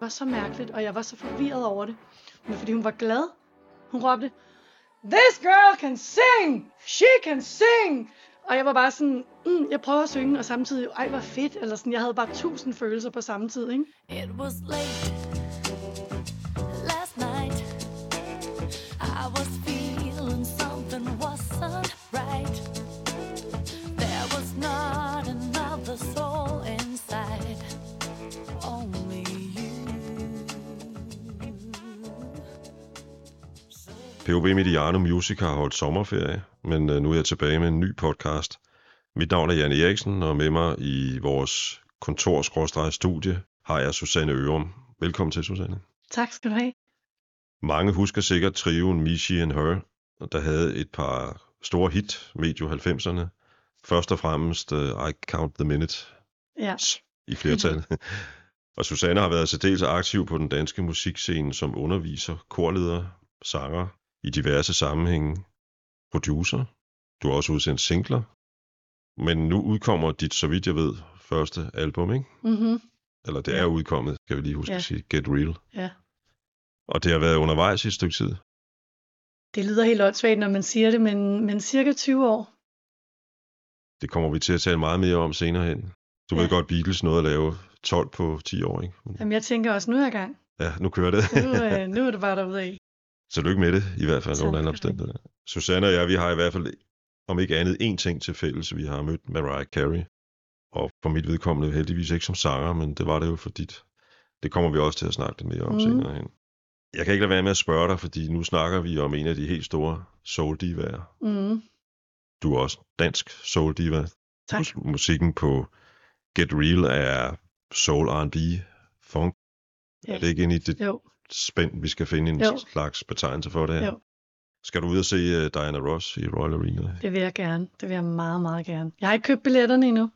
Var så mærkeligt, og jeg var så forvirret over det. Men fordi hun var glad. Hun råbte, This girl can sing! She can sing! Og jeg var bare sådan, mm, jeg prøver at synge, og samtidig, ej, hvor fedt. Eller sådan, jeg havde bare tusind følelser på samme tid, ikke? It was late you. POV Mediano Music har holdt sommerferie, men øh, nu er jeg tilbage med en ny podcast. Mit navn er Jan Eriksen, og med mig i vores kontor-studie har jeg Susanne Ørum. Velkommen til, Susanne. Tak skal du have. Mange husker sikkert trioen Me, She and Her, der havde et par store hit medio 90'erne. Først og fremmest uh, I Count the Minute Ja. i flertal. og Susanne har været særdeles aktiv på den danske musikscene som underviser, korleder, sanger i diverse sammenhænge, producer. Du har også udsendt singler. Men nu udkommer dit, så vidt jeg ved, første album, ikke? Mm-hmm. Eller det er udkommet, skal vi lige huske Ja. at sige. Get Real. Ja. Og det har været undervejs i et stykke tid. Det lyder helt åndssvagt, når man siger det, men, men cirka 20 år. Det kommer vi til at tale meget mere om senere hen. Du Ja. ved godt, Beatles nåede at lave 12 på 10 år, ikke? Men- Jamen, jeg tænker også, nu er jeg i gang. Ja, nu kører det. Nu, øh, nu er det bare derude af. Tillykke med det, i hvert fald under det. omstændigheder. Susanne og jeg, vi har i hvert fald, om ikke andet, én ting til fælles. Vi har mødt Mariah Carey, og for mit vedkommende heldigvis ikke som sanger, men det var det jo for dit. Det kommer vi også til at snakke lidt mere om mm. senere hen. Jeg kan ikke lade være med at spørge dig, fordi nu snakker vi om en af de helt store soul divaer. Mm. Du er også dansk soul diva. Tak. Musikken på Get Real er soul R&B, funk. Ja. Er det ikke ind i det Jo, spænd, vi skal finde en Jo. slags betegnelse for det her? Jo. Skal du ud og se uh, Diana Ross i Royal Arena? det vil jeg gerne. Det vil jeg meget, meget gerne. Jeg har ikke købt billetterne endnu.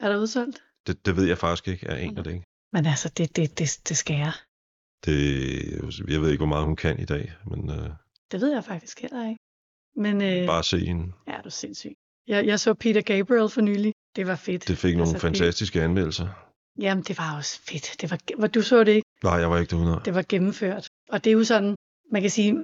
Er der udsolgt? Det, det ved jeg faktisk ikke. Jeg aner det ikke. Men altså, det, det, det, det skal jeg. Det, jeg ved ikke, hvor meget hun kan i dag, men uh, Det ved jeg faktisk heller ikke. Men øh, bare se hende. ja, du er sindssyg. Jeg, jeg så Peter Gabriel for nylig. Det var fedt. Det fik nogle Altså, fantastiske anmeldelser. Jamen, det var også fedt. Det var, var, du så det ikke? Nej, jeg var ikke derude. Det var gennemført. Og det er jo sådan, man kan sige,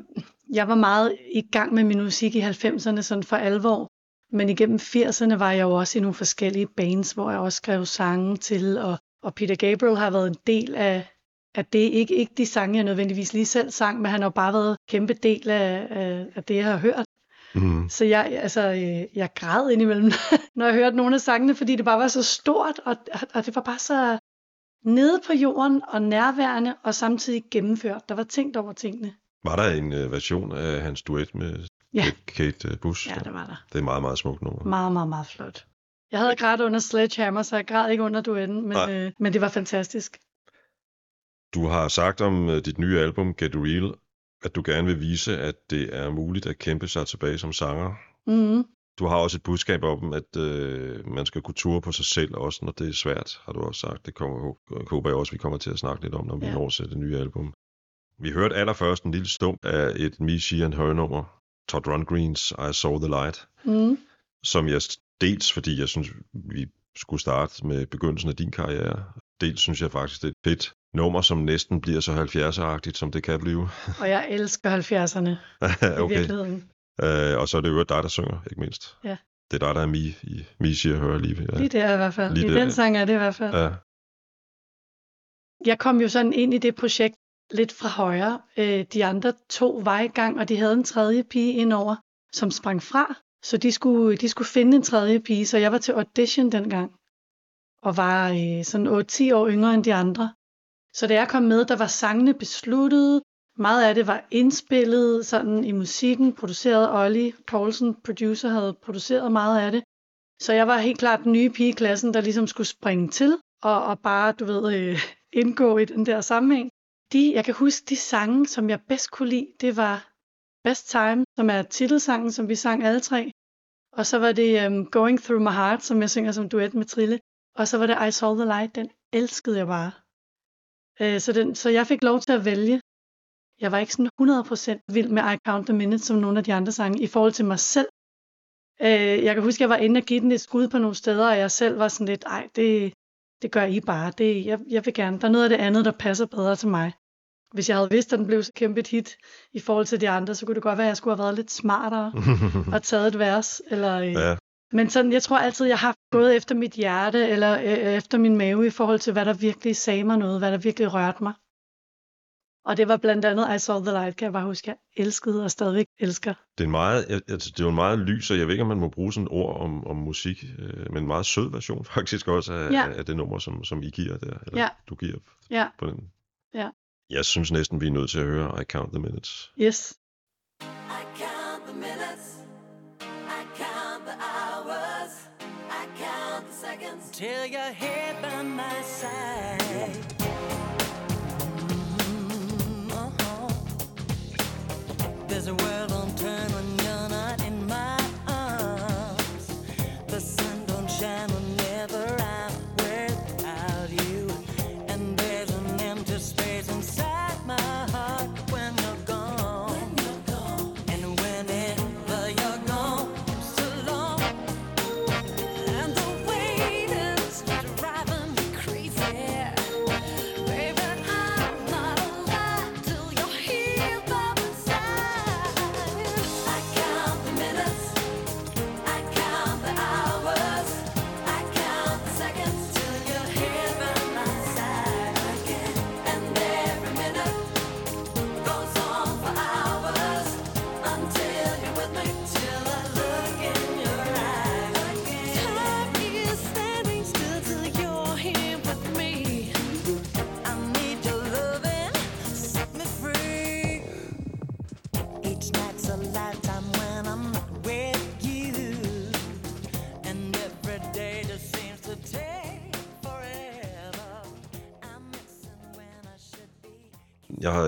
jeg var meget i gang med min musik i 90'erne sådan for alvor. Men igennem 80'erne var jeg jo også i nogle forskellige bands, hvor jeg også skrev sange til, og, og Peter Gabriel har været en del af, af det. Ikke, ikke de sange, jeg nødvendigvis lige selv sang, men han har bare været en kæmpe del af, af, af det, jeg har hørt. Mm. Så jeg, altså, øh, jeg græd indimellem, når jeg hørte nogle af sangene, fordi det bare var så stort, og, og det var bare så nede på jorden og nærværende, og samtidig gennemført. Der var tænkt over tingene. Var der en uh, version af hans duet med Ja. Kate uh, Bush? Ja, det var der. Det er meget, meget smukt nummer. Meget, meget, meget flot. Jeg havde grædt under Sledgehammer, så jeg græd ikke under duetten, men, Nej. øh, men det var fantastisk. Du har sagt om uh, dit nye album, Get Real, at du gerne vil vise, at det er muligt at kæmpe sig tilbage som sanger. Mm, Du har også et budskab om, at øh, man skal kunne ture på sig selv, også når det er svært, har du også sagt. Det kommer, håber jeg også, vi kommer til at snakke lidt om, når vi Ja. når til det nye album. Vi hørte allerførst en lille stump af et Me, She and Her nummer, Todd Rundgreens I Saw the Light, mm, som jeg dels, fordi jeg synes, vi skulle starte med begyndelsen af din karriere, dels synes jeg faktisk, det er et fedt nummer, som næsten bliver så 70'er-agtigt, som det kan blive. og jeg elsker 70'erne i okay. virkeligheden. Øh, og så er det jo dig, der synger, ikke mindst. Ja. Det er dig, der er Me, i She and Her lige. Ja. Lige der i hvert fald. Lige I der. den sang er det i hvert fald. Ja. jeg kom jo sådan ind i det projekt lidt fra højre. Øh, de andre to var i gang, og de havde en tredje pige indover, som sprang fra. Så de skulle, de skulle finde en tredje pige, så jeg var til audition dengang. Og var øh, sådan 8-10 år yngre end de andre. Så da jeg kom med, der var sangene besluttet. Meget af det var indspillet sådan i musikken, produceret Ollie Poulsen, producer, havde produceret meget af det. Så jeg var helt klart den nye pige i klassen, der ligesom skulle springe til og, og bare, du ved, øh, indgå i den der sammenhæng. De, jeg kan huske, de sange, som jeg bedst kunne lide, det var Best Time, som er titelsangen, som vi sang alle tre. Og så var det um, Going Through My Heart, som jeg synger som duet med Trille. Og så var det I Saw the Light, den elskede jeg bare. Øh, så, den, så jeg fik lov til at vælge. Jeg var ikke sådan 100% vild med I Count the Minutes, som nogle af de andre sange, i forhold til mig selv. Øh, jeg kan huske, jeg var inde og give den et skud på nogle steder, og jeg selv var sådan lidt, ej, det, det gør I bare. Det, jeg, jeg vil gerne. Der er noget af det andet, der passer bedre til mig. Hvis jeg havde vidst, at den blev så kæmpe et hit i forhold til de andre, så kunne det godt være, at jeg skulle have været lidt smartere og taget et vers. Eller, øh, ja, Men sådan, jeg tror altid, jeg har gået efter mit hjerte, eller øh, efter min mave, i forhold til, hvad der virkelig sagde mig noget, hvad der virkelig rørte mig. Og det var blandt andet I Saw the Light, kan jeg bare huske, jeg elskede og stadigvæk elsker. det er, en meget, altså, det er jo en meget lys, og jeg ved ikke, om man må bruge sådan et ord om, om musik, øh, men en meget sød version faktisk også af, Ja. ja. af det nummer, som, som I giver der, eller Ja. du giver Ja, på den. Ja. Jeg synes næsten, vi er nødt til at høre I Count the Minutes. yes. I count the minutes, I count the hours, I count the seconds till you're here by my side. A world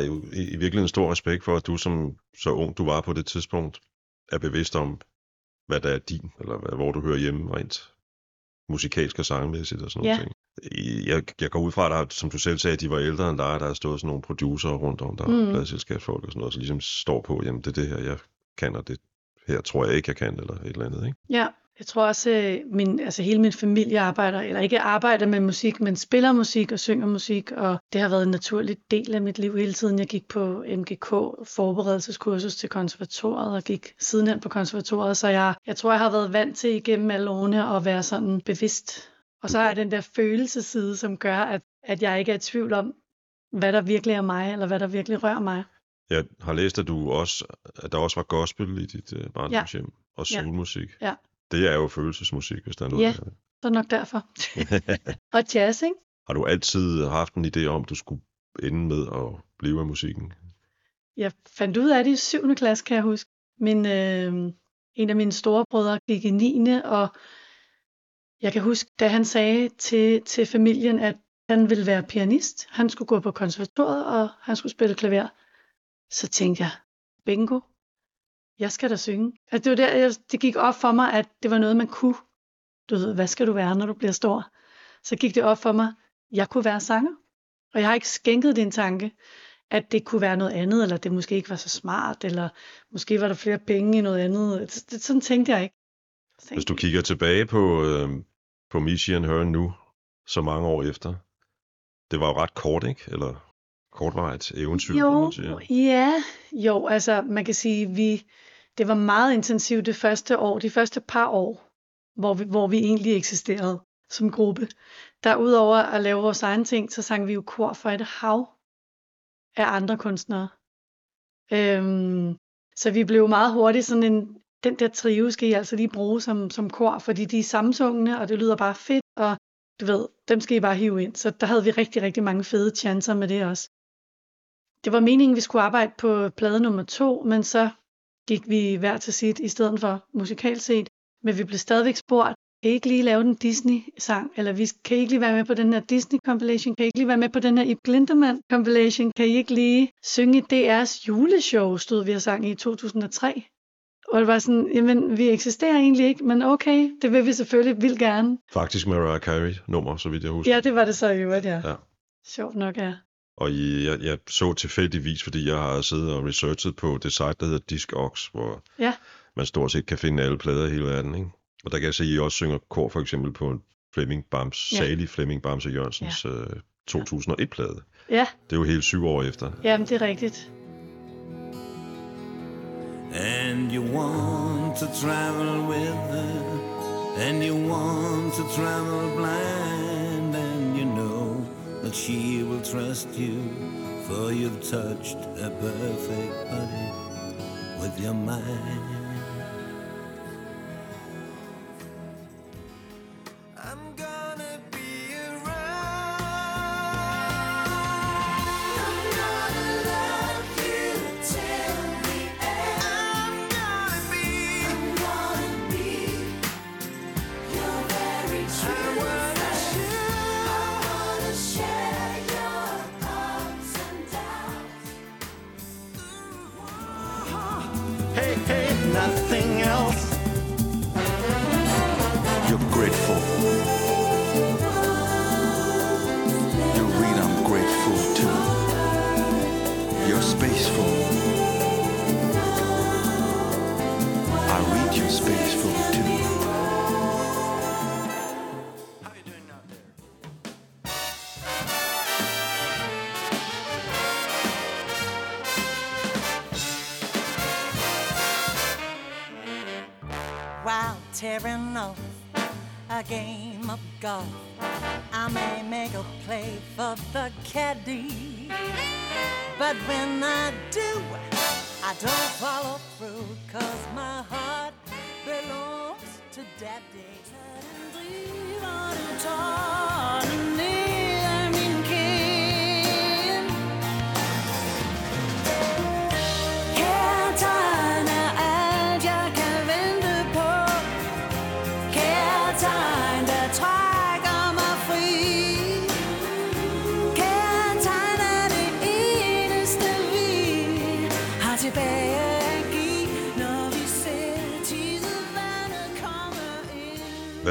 Jeg jo i, i virkeligheden stor respekt for, at du som så ung du var på det tidspunkt, er bevidst om, hvad der er din, eller hvad, hvor du hører hjemme rent musikalsk og sangmæssigt og sådan Ja. noget ting. Jeg, jeg går ud fra, at der, som du selv sagde, at de var ældre end dig, der har stået sådan nogle producer rundt om, der mm. pladselskabsfolk og sådan noget, så ligesom står på, jamen det er det her, jeg kan, og det her tror jeg ikke, jeg kan, eller et eller andet, ikke? Ja, jeg tror også, øh, min, altså hele min familie arbejder, eller ikke arbejder med musik, men spiller musik og synger musik, og det har været en naturlig del af mit liv hele tiden. Jeg gik på MGK, forberedelseskursus til konservatoriet, og gik sidenhen på konservatoriet, så jeg, jeg tror, jeg har været vant til igennem alle årene at være sådan bevidst. Og så jeg den der følelseside, som gør, at, at jeg ikke er i tvivl om, hvad der virkelig er mig, eller hvad der virkelig rører mig. Jeg har læst, at, du også, at der også var gospel i dit uh, barndomshjem, og Ja. soulmusik. Ja. Det er jo følelsesmusik, hvis der er noget. Ja. Så nok derfor. og jazz, ikke? Har du altid haft en idé om, at du skulle ende med at blive af musikken? Jeg fandt ud af det i 7. klasse, kan jeg huske. Min, øh, en af mine storebrødre gik i 9. og jeg kan huske, da han sagde til, til familien, at han ville være pianist. Han skulle gå på konservatoriet, og han skulle spille klaver. Så tænkte jeg, bingo, jeg skal da synge. Altså, det, var der, jeg, det gik op for mig, at det var noget, man kunne. Du ved, hvad skal du være, når du bliver stor? Så gik det op for mig, jeg kunne være sanger. Og jeg har ikke skænket det en tanke at det kunne være noget andet, eller det måske ikke var så smart, eller måske var der flere penge i noget andet. Det, det, sådan tænkte jeg ikke. Tænkte Hvis du kigger tilbage på, øh, på Michi and Her nu, så mange år efter, det var jo ret kort, ikke? Eller kortvarigt eventyr, Jo, man sige. ja, jo, altså man kan sige, vi, det var meget intensivt det første år, de første par år, hvor vi, hvor vi egentlig eksisterede som gruppe. Der udover at lave vores egen ting, så sang vi jo kor for et hav af andre kunstnere. Øhm, så vi blev meget hurtigt sådan en, den der trio skal I altså lige bruge som, som kor, fordi de er samsungende, og det lyder bare fedt, og du ved, dem skal I bare hive ind. Så der havde vi rigtig, rigtig mange fede chancer med det også. Det var meningen, vi skulle arbejde på plade nummer to, men så gik vi hver til sit i stedet for musikalt set. Men vi blev stadigvæk spurgt, kan I ikke lige lave den Disney-sang? Eller vi, kan I ikke lige være med på den her Disney-compilation? Kan I ikke lige være med på den her Ip Glinterman-compilation? Kan I ikke lige synge i DR's juleshow, stod vi og sang i 2003? Og det var sådan, jamen vi eksisterer egentlig ikke, men okay, det vil vi selvfølgelig vildt gerne. Faktisk Mariah Carey-nummer, så vidt jeg husker. Ja, det var det så i øvrigt, ja. Ja. Sjovt nok, ja. Og I, jeg, jeg så tilfældigvis, fordi jeg har siddet og researchet på det site, der hedder Discogs, hvor Ja. man stort set kan finde alle plader i hele verden. Ikke? Og der kan jeg se, at I også synger kor for eksempel på Flemming Bams, Ja. salig Flemming Bamse Jørgensens øh, 2001-plade. Ja, Det er jo hele syv år efter. jamen det er rigtigt. And you want to travel with her, and you want to travel blind, that she will trust you, for you've touched a perfect body with your mind.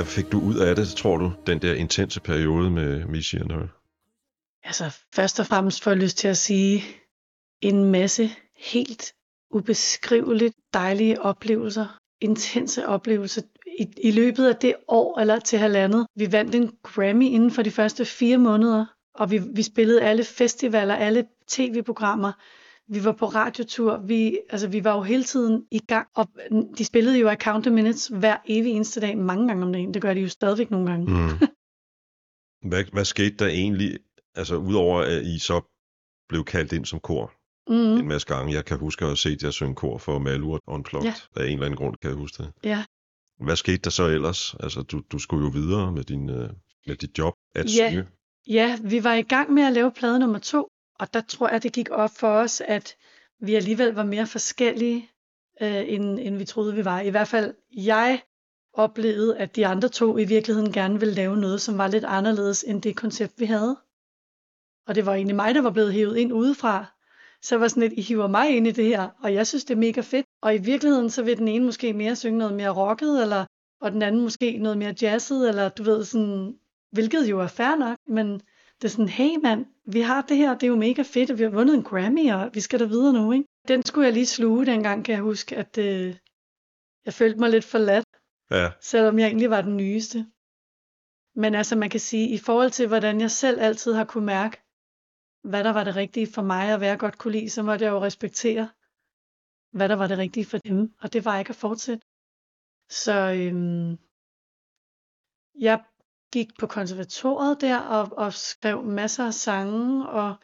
Hvad fik du ud af det, tror du, den der intense periode med Missy and Altså, først og fremmest får jeg lyst til at sige en masse helt ubeskriveligt dejlige oplevelser, intense oplevelser i, i løbet af det år eller til halvandet. Vi vandt en Grammy inden for de første fire måneder, og vi, vi spillede alle festivaler, alle tv-programmer. Vi var på radiotur, vi, altså, vi var jo hele tiden i gang, og de spillede jo Account of Minutes hver evig eneste dag, mange gange om dagen. Det gør de jo stadigvæk nogle gange. Mm. hvad, hvad skete der egentlig, altså udover at I så blev kaldt ind som kor Mm. en masse gange. Jeg kan huske at have set jer synge kor for Malur Unplugged. Ja. Af en eller anden grund kan jeg huske det. Ja. Hvad skete der så ellers? Altså, du, du skulle jo videre med, din, øh, med dit job at Ja. synge. Ja, vi var i gang med at lave plade nummer to, og der tror jeg, det gik op for os, at vi alligevel var mere forskellige, øh, end, end vi troede, vi var. I hvert fald, jeg oplevede, at de andre to i virkeligheden gerne ville lave noget, som var lidt anderledes end det koncept, vi havde. Og det var egentlig mig, der var blevet hævet ind udefra. Så var sådan lidt, I hiver mig ind i det her, og jeg synes, det er mega fedt. Og i virkeligheden, så vil den ene måske mere synge noget mere rocket, eller, og den anden måske noget mere jazzet, eller du ved sådan, hvilket jo er fair nok, men det er sådan, hey mand, vi har det her, det er jo mega fedt, og vi har vundet en Grammy, og vi skal da videre nu, ikke? Den skulle jeg lige sluge dengang, kan jeg huske, at øh, jeg følte mig lidt forladt, Ja, selvom jeg egentlig var den nyeste. Men altså, man kan sige, i forhold til, hvordan jeg selv altid har kunne mærke, hvad der var det rigtige for mig, og hvad jeg godt kunne lide, så måtte jeg jo respektere, hvad der var det rigtige for dem, og det var ikke at fortsætte. Så øhm, jeg gik på konservatoriet der og, og skrev masser af sange og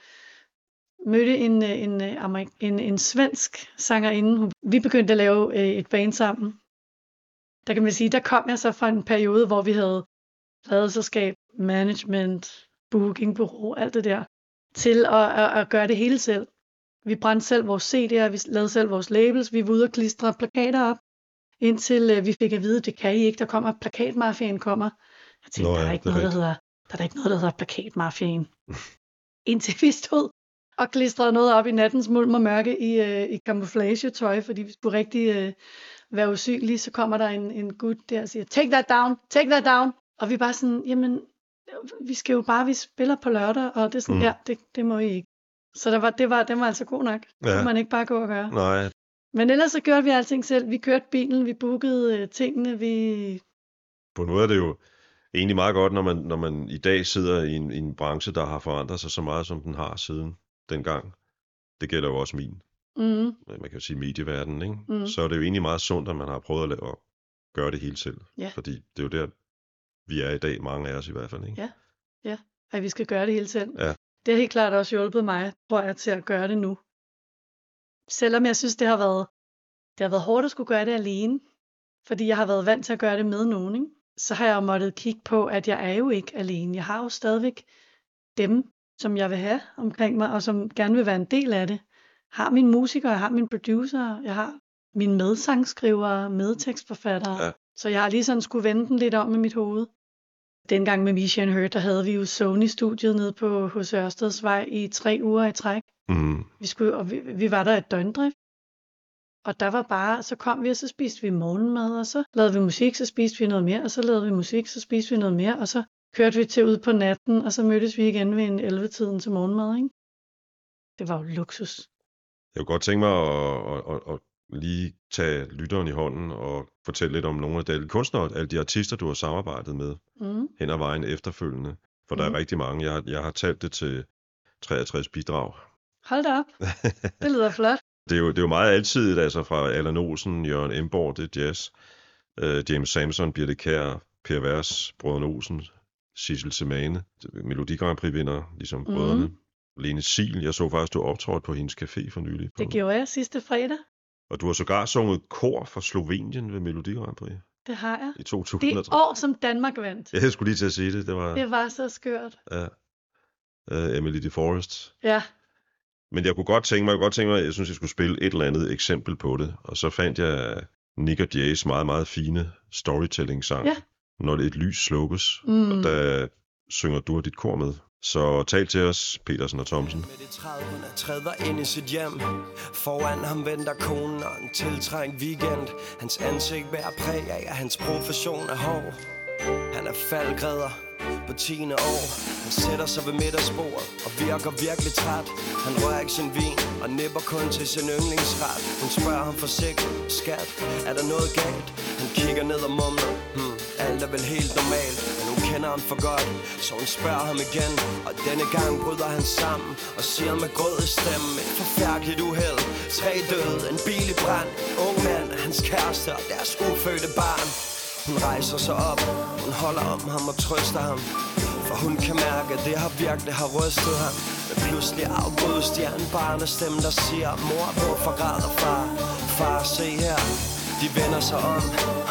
mødte en, en, en, en svensk sangerinde. Vi begyndte at lave øh, et band sammen. Der kan man sige, der kom jeg så fra en periode, hvor vi havde pladeselskab, management, bookingbureau, alt det der, til at, at, at gøre det hele selv. Vi brændte selv vores CD'er, vi lavede selv vores labels, vi var ude og klistre plakater op, indtil øh, vi fik at vide, det kan I ikke, der kommer, plakatmafiaen kommer. Jeg tænkte, Nå der, ja, er ikke det noget, der, hedder, der er da ikke noget, der hedder plakatmafiaen. indtil vi stod og klistrede noget op i nattens mulm og mørke i, øh, i camouflage-tøj, fordi vi skulle rigtig øh, være usynlige, så kommer der en, en gut der og siger, take that down, take that down. Og vi er bare sådan, jamen, vi skal jo bare, vi spiller på lørdag, og det er sådan, Mm. ja, det, det må I ikke. Så der var, det var, den var altså god nok. Det Ja. kunne man ikke bare gå og gøre. nej, Men ellers så gjorde vi alting selv. Vi kørte bilen, vi bookede øh, tingene, vi... på en måde er det jo, egentlig meget godt, når man, når man i dag sidder i en, i en branche, der har forandret sig så meget, som den har siden dengang. Det gælder jo også min, Mm, man kan jo sige medieverdenen, ikke? Mm. Så er det jo egentlig meget sundt, at man har prøvet at, lave, at gøre det hele selv. Ja. Fordi det er jo der, vi er i dag, mange af os i hvert fald, ikke? Ja. at vi skal gøre det hele selv. Ja. Det har helt klart også hjulpet mig, tror jeg, til at gøre det nu. Selvom jeg synes, det har været, det har været hårdt at skulle gøre det alene, fordi jeg har været vant til at gøre det med nogen, ikke? Så har jeg måttet kigge på, at jeg er jo ikke alene. Jeg har jo stadigvæk dem, som jeg vil have omkring mig, og som gerne vil være en del af det. Jeg har mine musikere, jeg har mine producer, jeg har mine medsangsskrivere, medtekstforfattere. Ja. Så jeg har lige sådan skulle vende den lidt om i mit hoved. Dengang med Misha and Hurt, der havde vi jo Sony-studiet nede på hos Ørstedsvej i tre uger i træk. Mm. Vi, skulle, og vi, vi var der et døgndrift. Og der var bare, så kom vi, og så spiste vi morgenmad, og så lavede vi musik, så spiste vi noget mere, og så lavede vi musik, så spiste vi noget mere, og så kørte vi til ud på natten, og så mødtes vi igen ved en 11-tiden til morgenmad, ikke? Det var jo luksus. Jeg kunne godt tænke mig at, at, at, at lige tage lytteren i hånden og fortælle lidt om nogle af de kunstnere, alle de artister, du har samarbejdet med Mm. hen ad vejen efterfølgende. For der Mhm. er rigtig mange. Jeg, har- jeg har talt det til 63 bidrag. Hold da op, det lyder flot. Det er jo, det er jo meget altidigt, altså fra Allan Olsen, Jørgen Emborg, det er jazz, uh, James Samson, Birte Kær, Per Vers, Brødrene Olsen, Sissel Semane, Melodi Grand Prix vinder, ligesom Mhm. brødrene. Lene Sil, jeg så faktisk, du optrådte på hendes café for nylig. Det gjorde jeg sidste fredag. Og du har sågar sunget kor for Slovenien ved Melodi Grand Prix Det har jeg. i Det 2003. år, som Danmark vandt. Jeg skulle lige til at sige det. Det var Det var så skørt. ja, uh, Emily de Forest. Ja, Men jeg kunne godt tænke mig, jeg kunne godt tænke mig, jeg synes, jeg skulle spille et eller andet eksempel på det. Og så fandt jeg Nick og Jays meget, meget fine storytelling-sang. Ja. Når det et lys slukkes, Mm. og der synger du og dit kor med. Så tal til os, Petersen og Thomsen. Midt i 30'erne træder ind i sit hjem Foran ham venter konen og en tiltrængt weekend Hans ansigt bærer præg af, at hans profession er hård Han er faldgræder på 10. år. Han sætter sig ved middagsbordet og virker virkelig træt. Han rører ikke sin vin og nipper kun til sin yndlingsret. Hun spørger ham forsigtigt, skat, er der noget galt? Han kigger ned og mumler, hmm, alt er vel helt normalt Men hun kender ham for godt, så hun spørger ham igen Og denne gang bryder han sammen og siger med grød stemme Et forfærdeligt uheld, tre døde, en bil i brand. Ung mand, hans kæreste og deres ufødte barn hun rejser sig op, hun holder om ham og trøster ham. For hun kan mærke, at det har virkelig har rystet ham. Men pludselig afbrydes de af en barnestemme, der siger Mor, hvorfor græder far? Far, se her. De vender sig om,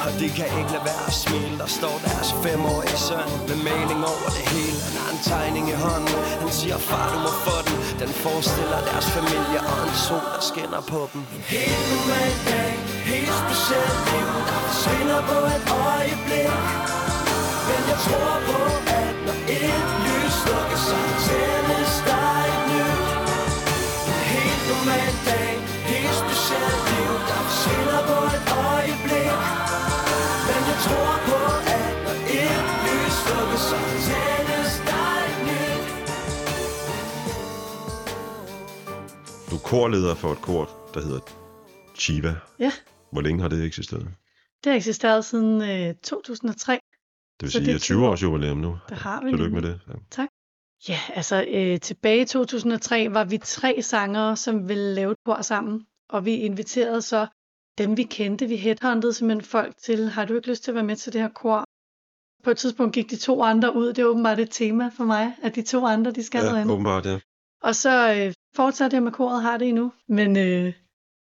og de kan ikke lade være at smile. Der står deres femårige søn med maling over det hele. Han har en tegning i hånden, han siger far du må få den. Den forestiller deres familie og en sol der skinner på dem. Helt normal dag, helt specielt liv Der forsvinder på et øjeblik Men jeg tror på, at når et lys slukker, så tændes der et nyt helt normal dag, helt specielt liv Der forsvinder på et øjeblik Men jeg tror på, at når et lys slukker, så tændes der et nyt Du er korleder for et kor, der hedder Chiva. Ja. Hvor længe har det eksisteret? det har eksisteret siden øh, 2003. Det vil Så sige, at 20 20 år. års jubilæum nu. Det har vi Tillykke med det. Ja. Ja, altså øh, tilbage i 2003 var vi tre sangere, som ville lave et kor sammen. Og vi inviterede så dem, vi kendte. Vi headhuntede simpelthen folk til, har du ikke lyst til at være med til det her kor? På et tidspunkt gik de to andre ud. Det er åbenbart et tema for mig, at de to andre, de skal Ja, ja, åbenbart, ja. Og så øh, fortsatte jeg med koret, har det endnu. Men øh,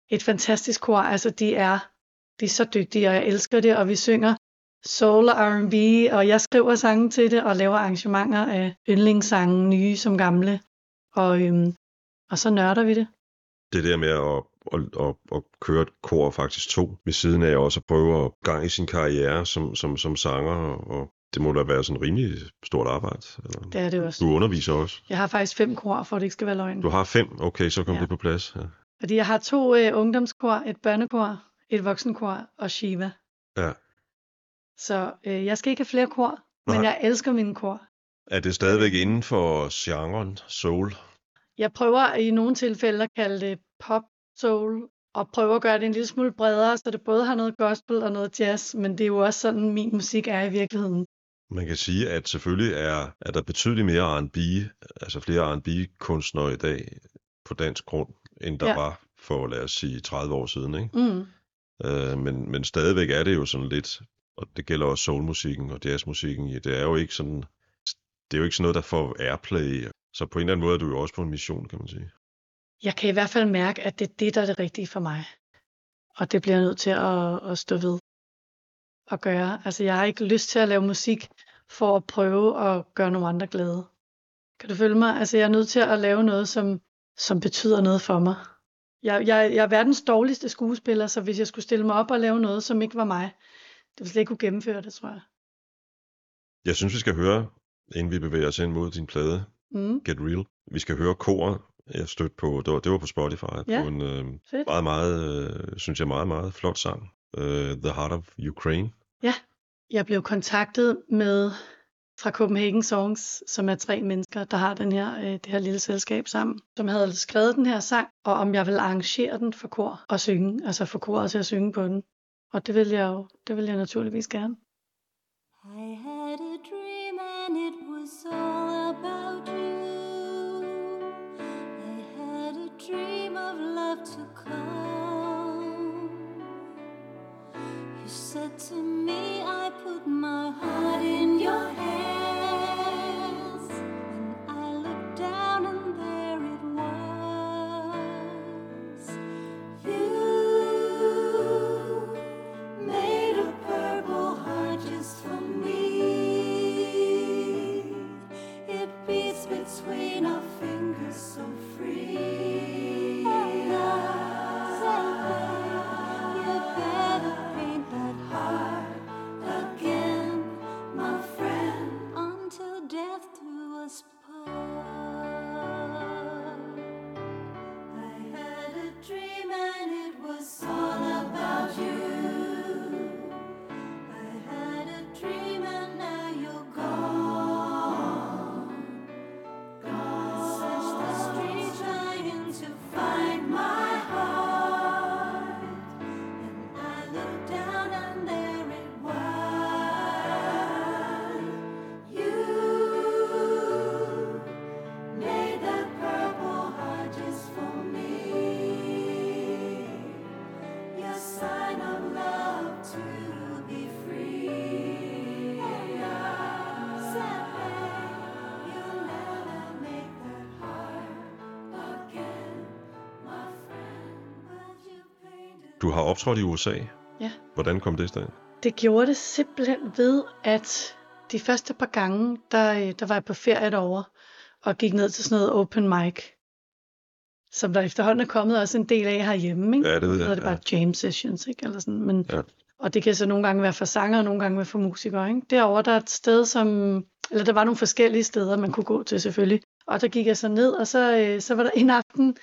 et fantastisk kor, altså de er, de er så dygtige, og jeg elsker det, og vi synger soul og R&B, og jeg skriver sange til det, og laver arrangementer af yndlingssange, nye som gamle. Og, øhm, og så nørder vi det. Det der med at, at, at, at køre et kor, faktisk to, ved siden af også at prøve at gang i sin karriere som, som, som sanger, og det må da være sådan rimelig stort arbejde. Eller? Det er det også. Du underviser også. Jeg har faktisk fem kor, for det ikke skal være løgn. Du har fem, okay, så kom Ja. det på plads. Ja. Fordi jeg har to øh, ungdomskor, et børnekor, et voksenkor og Shiva. Ja. Så øh, jeg skal ikke have flere kor, men Nej. jeg elsker mine kor. Er det stadigvæk inden for genren soul? Jeg prøver i nogle tilfælde at kalde det pop soul, og prøver at gøre det en lille smule bredere, så det både har noget gospel og noget jazz, men det er jo også sådan, min musik er i virkeligheden. Man kan sige, at selvfølgelig er, er der betydeligt mere R&B, altså flere R&B-kunstnere i dag på dansk grund, end der Ja. var for, lad os sige, 30 år siden. Ikke? Mm. Øh, men, men stadigvæk er det jo sådan lidt, og det gælder også soulmusikken og jazzmusikken, ja, det er jo ikke sådan, det er jo ikke sådan noget, der får airplay. Så på en eller anden måde er du jo også på en mission, kan man sige. Jeg kan i hvert fald mærke, at det er det, der er det rigtige for mig. Og det bliver jeg nødt til at, at stå ved og gøre. Altså, jeg har ikke lyst til at lave musik for at prøve at gøre nogle andre glade. Kan du følge mig? Altså, jeg er nødt til at lave noget, som, som betyder noget for mig. Jeg, jeg, jeg er verdens dårligste skuespiller, så hvis jeg skulle stille mig op og lave noget, som ikke var mig, det ville slet ikke kunne gennemføre det, tror jeg. Jeg synes, vi skal høre, inden vi bevæger os ind mod din plade, Mm, Get Real. Vi skal høre koret, jeg stødte på, det var, det var på Spotify, Ja. på en øh, fedt. meget, meget, øh, synes jeg, meget, meget flot sang. Uh, The Heart of Ukraine. Jeg blev kontaktet med fra Copenhagen Songs, som er tre mennesker, der har den her, øh, det her lille selskab sammen, som havde skrevet den her sang, og om jeg ville arrangere den for kor og synge, altså for koret til at synge på den. Og det vil jeg jo, det vil jeg naturligvis gerne. I had a dream and it was all about you. I had a dream of love to come. You said to me, I put my heart in your hands. Death do us har optrådt i USA. Ja. Hvordan kom det i stand? Det gjorde det simpelthen ved, at de første par gange, der, øh, der var jeg på ferie derovre, og gik ned til sådan noget open mic, som der efterhånden er kommet også en del af herhjemme. Ikke? Ja, det ved jeg, hedder det bare jam sessions, ikke? Eller sådan. Men, Ja. Og det kan så nogle gange være for sanger, og nogle gange være for musikere. Ikke? Derovre der er et sted, som... Eller der var nogle forskellige steder, man kunne gå til selvfølgelig. Og der gik jeg så ned, og så, øh, så var der en aften,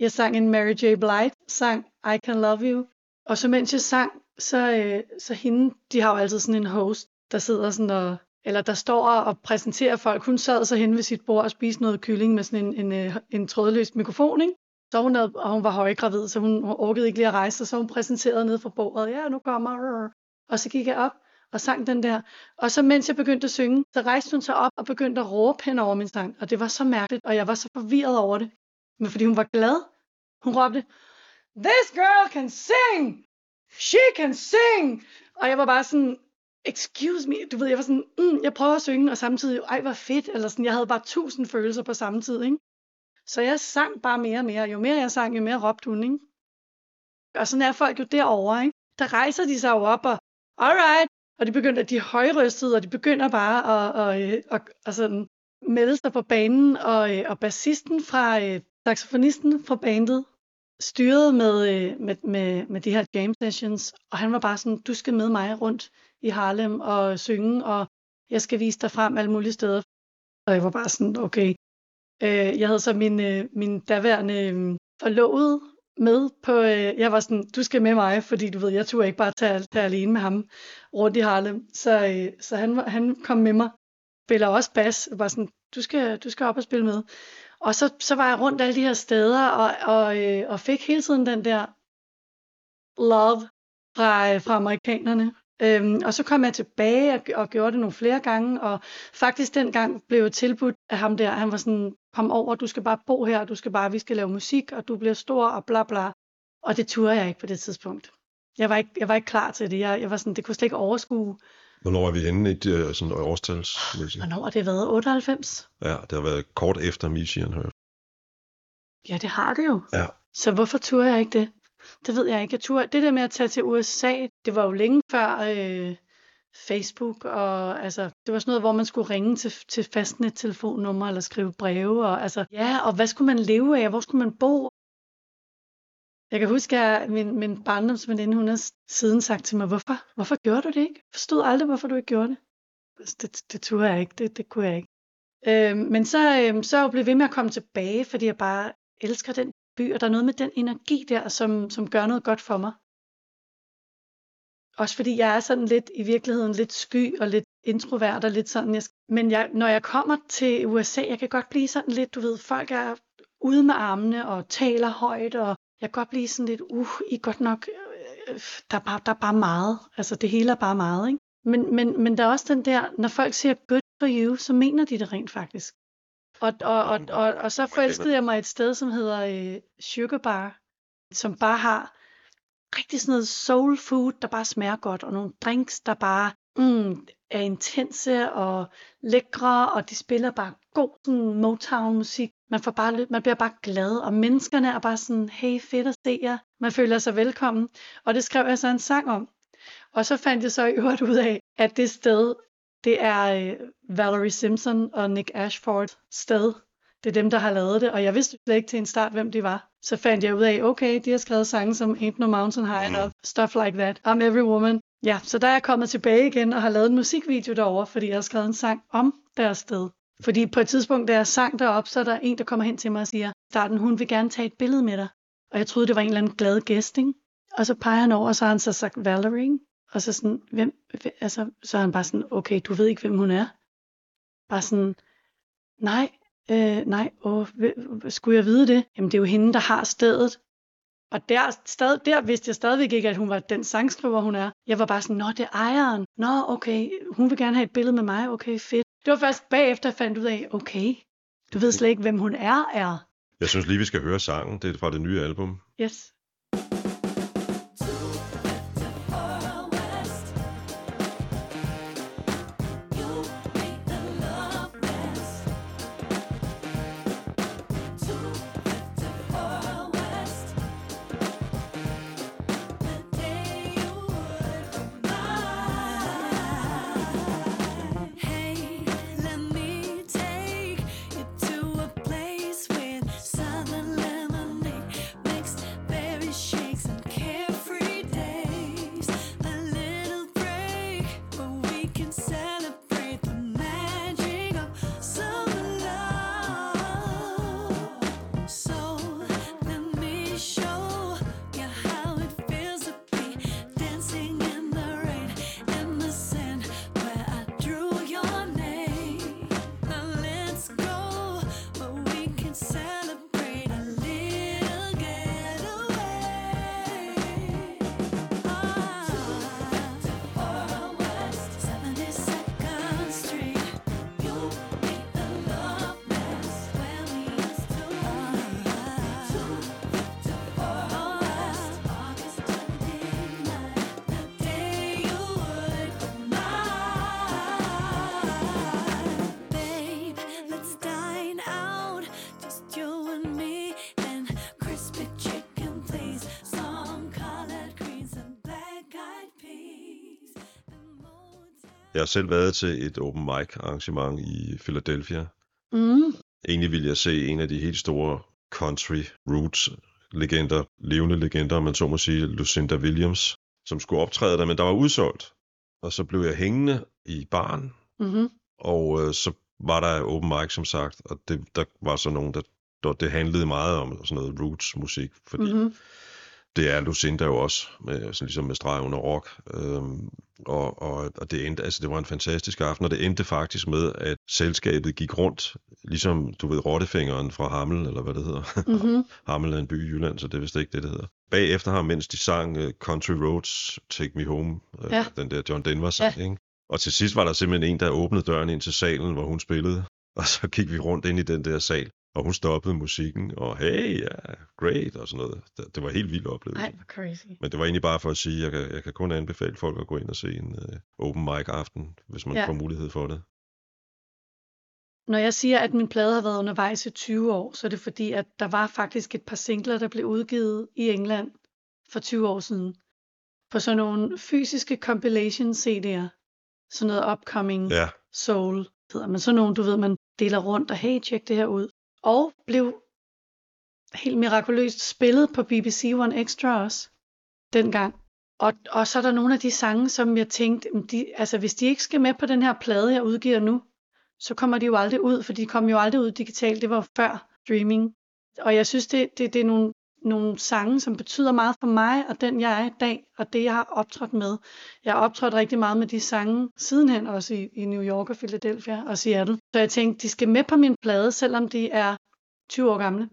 jeg sang en Mary J. Blige sang, I Can Love You. Og så mens jeg sang, så, øh, så hende, de har jo altid sådan en host, der sidder sådan og, eller der står og præsenterer folk. Hun sad så hen ved sit bord og spiste noget kylling med sådan en, en, øh, en trådløs mikrofon, ikke? Så hun, havde, og hun var højgravid, så hun, hun orkede ikke lige at rejse sig, så hun præsenterede ned fra bordet. Ja, nu kommer... Og så gik jeg op og sang den der. Og så mens jeg begyndte at synge, så rejste hun sig op og begyndte at råbe hen over min sang. Og det var så mærkeligt, og jeg var så forvirret over det. Men fordi hun var glad, hun råbte, This girl can sing! She can sing! Og jeg var bare sådan, excuse me, du ved, jeg var sådan, mm, jeg prøver at synge, og samtidig, ej, hvor fedt, eller sådan, jeg havde bare tusind følelser på samme tid, ikke? Så jeg sang bare mere og mere. Jo mere jeg sang, jo mere råbte hun, ikke? Og sådan er folk jo derovre, ikke? Der rejser de sig jo op og, alright, og de begynder, de er højrystede, og de begynder bare at, at, at, at, at sådan melde sig på banen, og, øh, og bassisten fra, øh, saxofonisten fra bandet, styrede med, øh, med, med, med de her jam sessions, og han var bare sådan, du skal med mig rundt i Harlem og synge, og jeg skal vise dig frem alle mulige steder. Og jeg var bare sådan, okay. Øh, jeg havde så min, øh, min daværende øh, forlovede med på, øh, jeg var sådan, du skal med mig, fordi du ved, jeg turde ikke bare tage, tage alene med ham rundt i Harlem. Så, øh, så han, han kom med mig, spiller også bas, og var sådan, du skal, du skal op og spille med. Og så, så var jeg rundt alle de her steder, og, og, øh, og fik hele tiden den der love fra, øh, fra amerikanerne. Øhm, og så kom jeg tilbage og, og gjorde det nogle flere gange, og faktisk dengang blev jeg tilbudt af ham der, han var sådan, kom over, du skal bare bo her, du skal bare, vi skal lave musik, og du bliver stor, og bla bla. Og det turde jeg ikke på det tidspunkt. Jeg var ikke, jeg var ikke klar til det. Jeg, jeg var sådan, det kunne slet ikke overskue. Hvornår er vi inde i det, øh, sådan årstals? Hvornår har det været? 98? Ja, det har været kort efter Mission Her. Ja, det har det jo. Ja. Så hvorfor turde jeg ikke det? Det ved jeg ikke. Jeg turde, det der med at tage til USA, det var jo længe før øh, Facebook, og altså, det var sådan noget, hvor man skulle ringe til, til fastnet-telefonnummer, eller skrive breve, og altså, ja, og hvad skulle man leve af, hvor skulle man bo? Jeg kan huske, at min, min barndomsveninde, hun har siden sagt til mig, hvorfor, hvorfor gjorde du det ikke? Jeg forstod aldrig, hvorfor du ikke gjorde det. Altså, det, det turde jeg ikke, det, det kunne jeg ikke. Øh, men så, øh, så er jeg blevet ved med at komme tilbage, fordi jeg bare elsker den by, og der er noget med den energi der, som, som gør noget godt for mig. Også fordi jeg er sådan lidt i virkeligheden lidt sky og lidt introvert og lidt sådan. Jeg, men jeg, når jeg kommer til USA, jeg kan godt blive sådan lidt, du ved, folk er ude med armene og taler højt, og jeg kan godt blive sådan lidt, uh, I godt nok, øh, der, er bare, der er bare meget. Altså det hele er bare meget, ikke? Men, men, men der er også den der, når folk siger good for you, så mener de det rent faktisk. Og, og, og, og, og så forelskede jeg mig et sted, som hedder øh, Sugar Bar, som bare har rigtig sådan noget soul food, der bare smager godt, og nogle drinks, der bare mm, er intense og lækre, og de spiller bare god sådan Motown-musik. Man, får bare, man bliver bare glad, og menneskerne er bare sådan, hey, fedt at se jer. Man føler sig velkommen. Og det skrev jeg så en sang om. Og så fandt jeg så i øvrigt ud af, at det sted, det er øh, Valerie Simpson og Nick Ashford sted. Det er dem, der har lavet det, og jeg vidste slet ikke til en start, hvem de var. Så fandt jeg ud af, okay, de har skrevet sange som Ain't No Mountain High Enough, Stuff Like That, I'm Every Woman. Ja, så der er jeg kommet tilbage igen og har lavet en musikvideo derover, fordi jeg har skrevet en sang om deres sted. Fordi på et tidspunkt, da jeg sang derop, så er der en, der kommer hen til mig og siger, starten, hun vil gerne tage et billede med dig. Og jeg troede, det var en eller anden glad gæst, ikke? Og så peger han over, og så har han så sagt Valerie, ikke? Og så sådan, hvem, altså, så er han bare sådan, okay, du ved ikke, hvem hun er. Bare sådan, nej, øh, nej, åh, skulle jeg vide det? Jamen, det er jo hende, der har stedet. Og der, stad, der vidste jeg stadigvæk ikke, at hun var den sangskriver, hun er. Jeg var bare sådan, nå, det er ejeren. Nå, okay, hun vil gerne have et billede med mig. Okay, fedt. Det var først bagefter, jeg fandt ud af, okay, du ved slet ikke, hvem hun er, er. Jeg synes lige, vi skal høre sangen. Det er fra det nye album. Yes. Jeg har selv været til et open mic arrangement i Philadelphia. Mm. Egentlig ville jeg se en af de helt store country roots legender, levende legender, om man så må sige, Lucinda Williams, som skulle optræde der, men der var udsolgt. Og så blev jeg hængende i baren, Mm-hmm. og øh, så var der open mic, som sagt, og det, der var så nogen, der, der det handlede meget om sådan noget roots musik, fordi Mm-hmm. Det er Lucinda jo også, med, sådan ligesom med streg under rock. Øhm, og, og, og det endte, altså det var en fantastisk aften, og det endte faktisk med, at selskabet gik rundt, ligesom, du ved, Rottefingeren fra Hammel, eller hvad det hedder. Mm-hmm. Hammel er en by i Jylland, så det er vist ikke det, det hedder. bagefter ham, mens de sang uh, Country Roads, Take Me Home, uh, Ja. den der John Denver sang, ja. ikke? Og til sidst var der simpelthen en, der åbnede døren ind til salen, hvor hun spillede, og så gik vi rundt ind i den der sal, og hun stoppede musikken, og hey, ja, yeah, great, og sådan noget. Det, det var helt vild oplevelse. Ej, hvor crazy. Men det var egentlig bare for at sige, at jeg kan, jeg kan kun anbefale folk at gå ind og se en uh, open mic aften, hvis man ja. får mulighed for det. Når jeg siger, at min plade har været undervejs i 20 år, så er det fordi, at der var faktisk et par singler, der blev udgivet i England for 20 år siden. På sådan nogle fysiske compilation CD'er. Sådan noget upcoming Ja, soul hedder man. Sådan nogle, du ved, man deler rundt og hey, tjek det her ud. Og blev helt mirakuløst spillet på BBC One Extra også dengang. Og, og så er der nogle af de sange, som jeg tænkte, de, altså hvis de ikke skal med på den her plade, jeg udgiver nu, så kommer de jo aldrig ud, for de kom jo aldrig ud digitalt. Det var før streaming. Og jeg synes, det, det, det er nogle, nogle sange, som betyder meget for mig, og den jeg er i dag, og det jeg har optrådt med. Jeg har optrådt rigtig meget med de sange sidenhen, også i, i New York og Philadelphia og Seattle. Så jeg tænkte, de skal med på min plade, selvom de er 20 år gamle.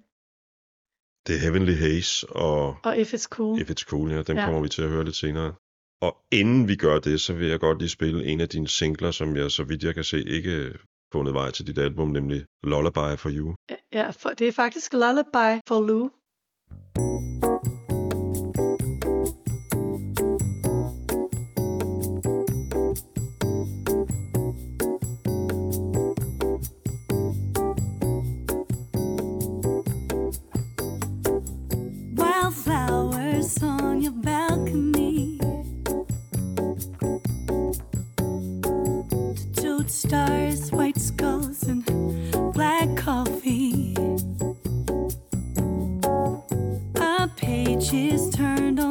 det er Heavenly Haze og Og If It's Cool. If It's Cool, ja, dem Ja. ja. kommer vi til at høre lidt senere. Og inden vi gør det, så vil jeg godt lige spille en af dine singler, som jeg, så vidt jeg kan se, ikke fundet vej til dit album, nemlig Lullaby for You. Ja, for, det er faktisk Lullaby for Lou. Stars, white skulls, and she's turned on.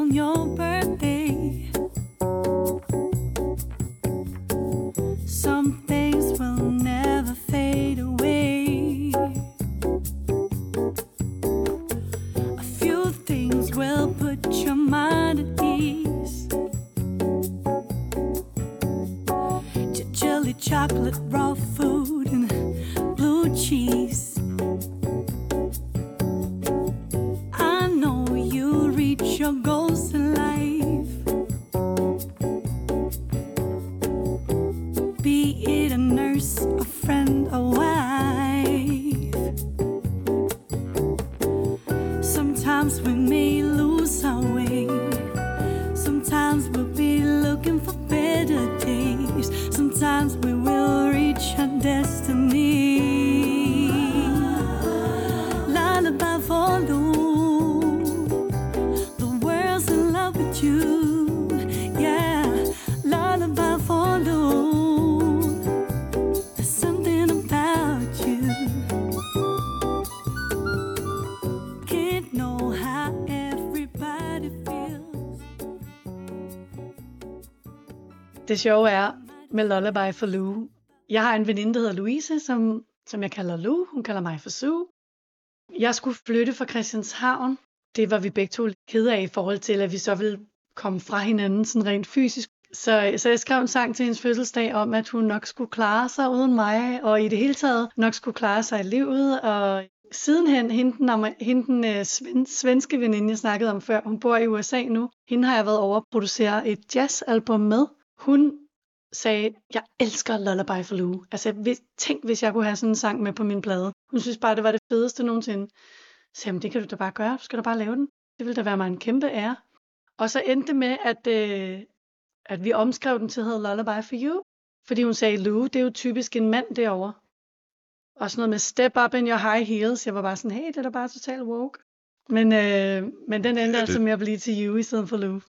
Det sjove er med Lullaby for Lou. Jeg har en veninde, der hedder Louise, som, som jeg kalder Lou. Hun kalder mig for Sue. Jeg skulle flytte fra Christianshavn. Det var vi begge to kede af i forhold til, at vi så ville komme fra hinanden sådan rent fysisk. Så, så jeg skrev en sang til hendes fødselsdag om, at hun nok skulle klare sig uden mig, og i det hele taget nok skulle klare sig i livet. Og sidenhen, hende den, hende den øh, sven, svenske veninde, jeg snakkede om før, hun bor i USA nu. Hende har jeg været over at producere et jazzalbum med. Hun sagde, jeg elsker Lullaby for Lou. Altså, hvis, tænk, hvis jeg kunne have sådan en sang med på min plade. Hun synes bare, det var det fedeste nogensinde. Så jamen, det kan du da bare gøre. Du skal da bare lave den. Det ville da være mig en kæmpe ære. Og så endte det med, at, øh, at vi omskrev den til at hedde Lullaby for You. Fordi hun sagde, Lou, det er jo typisk en mand derovre. Og sådan noget med step up in your high heels. Jeg var bare sådan, hey, det er da bare total woke. Men, øh, men den endte Ja, det- altså med at blive til You i stedet for Lou.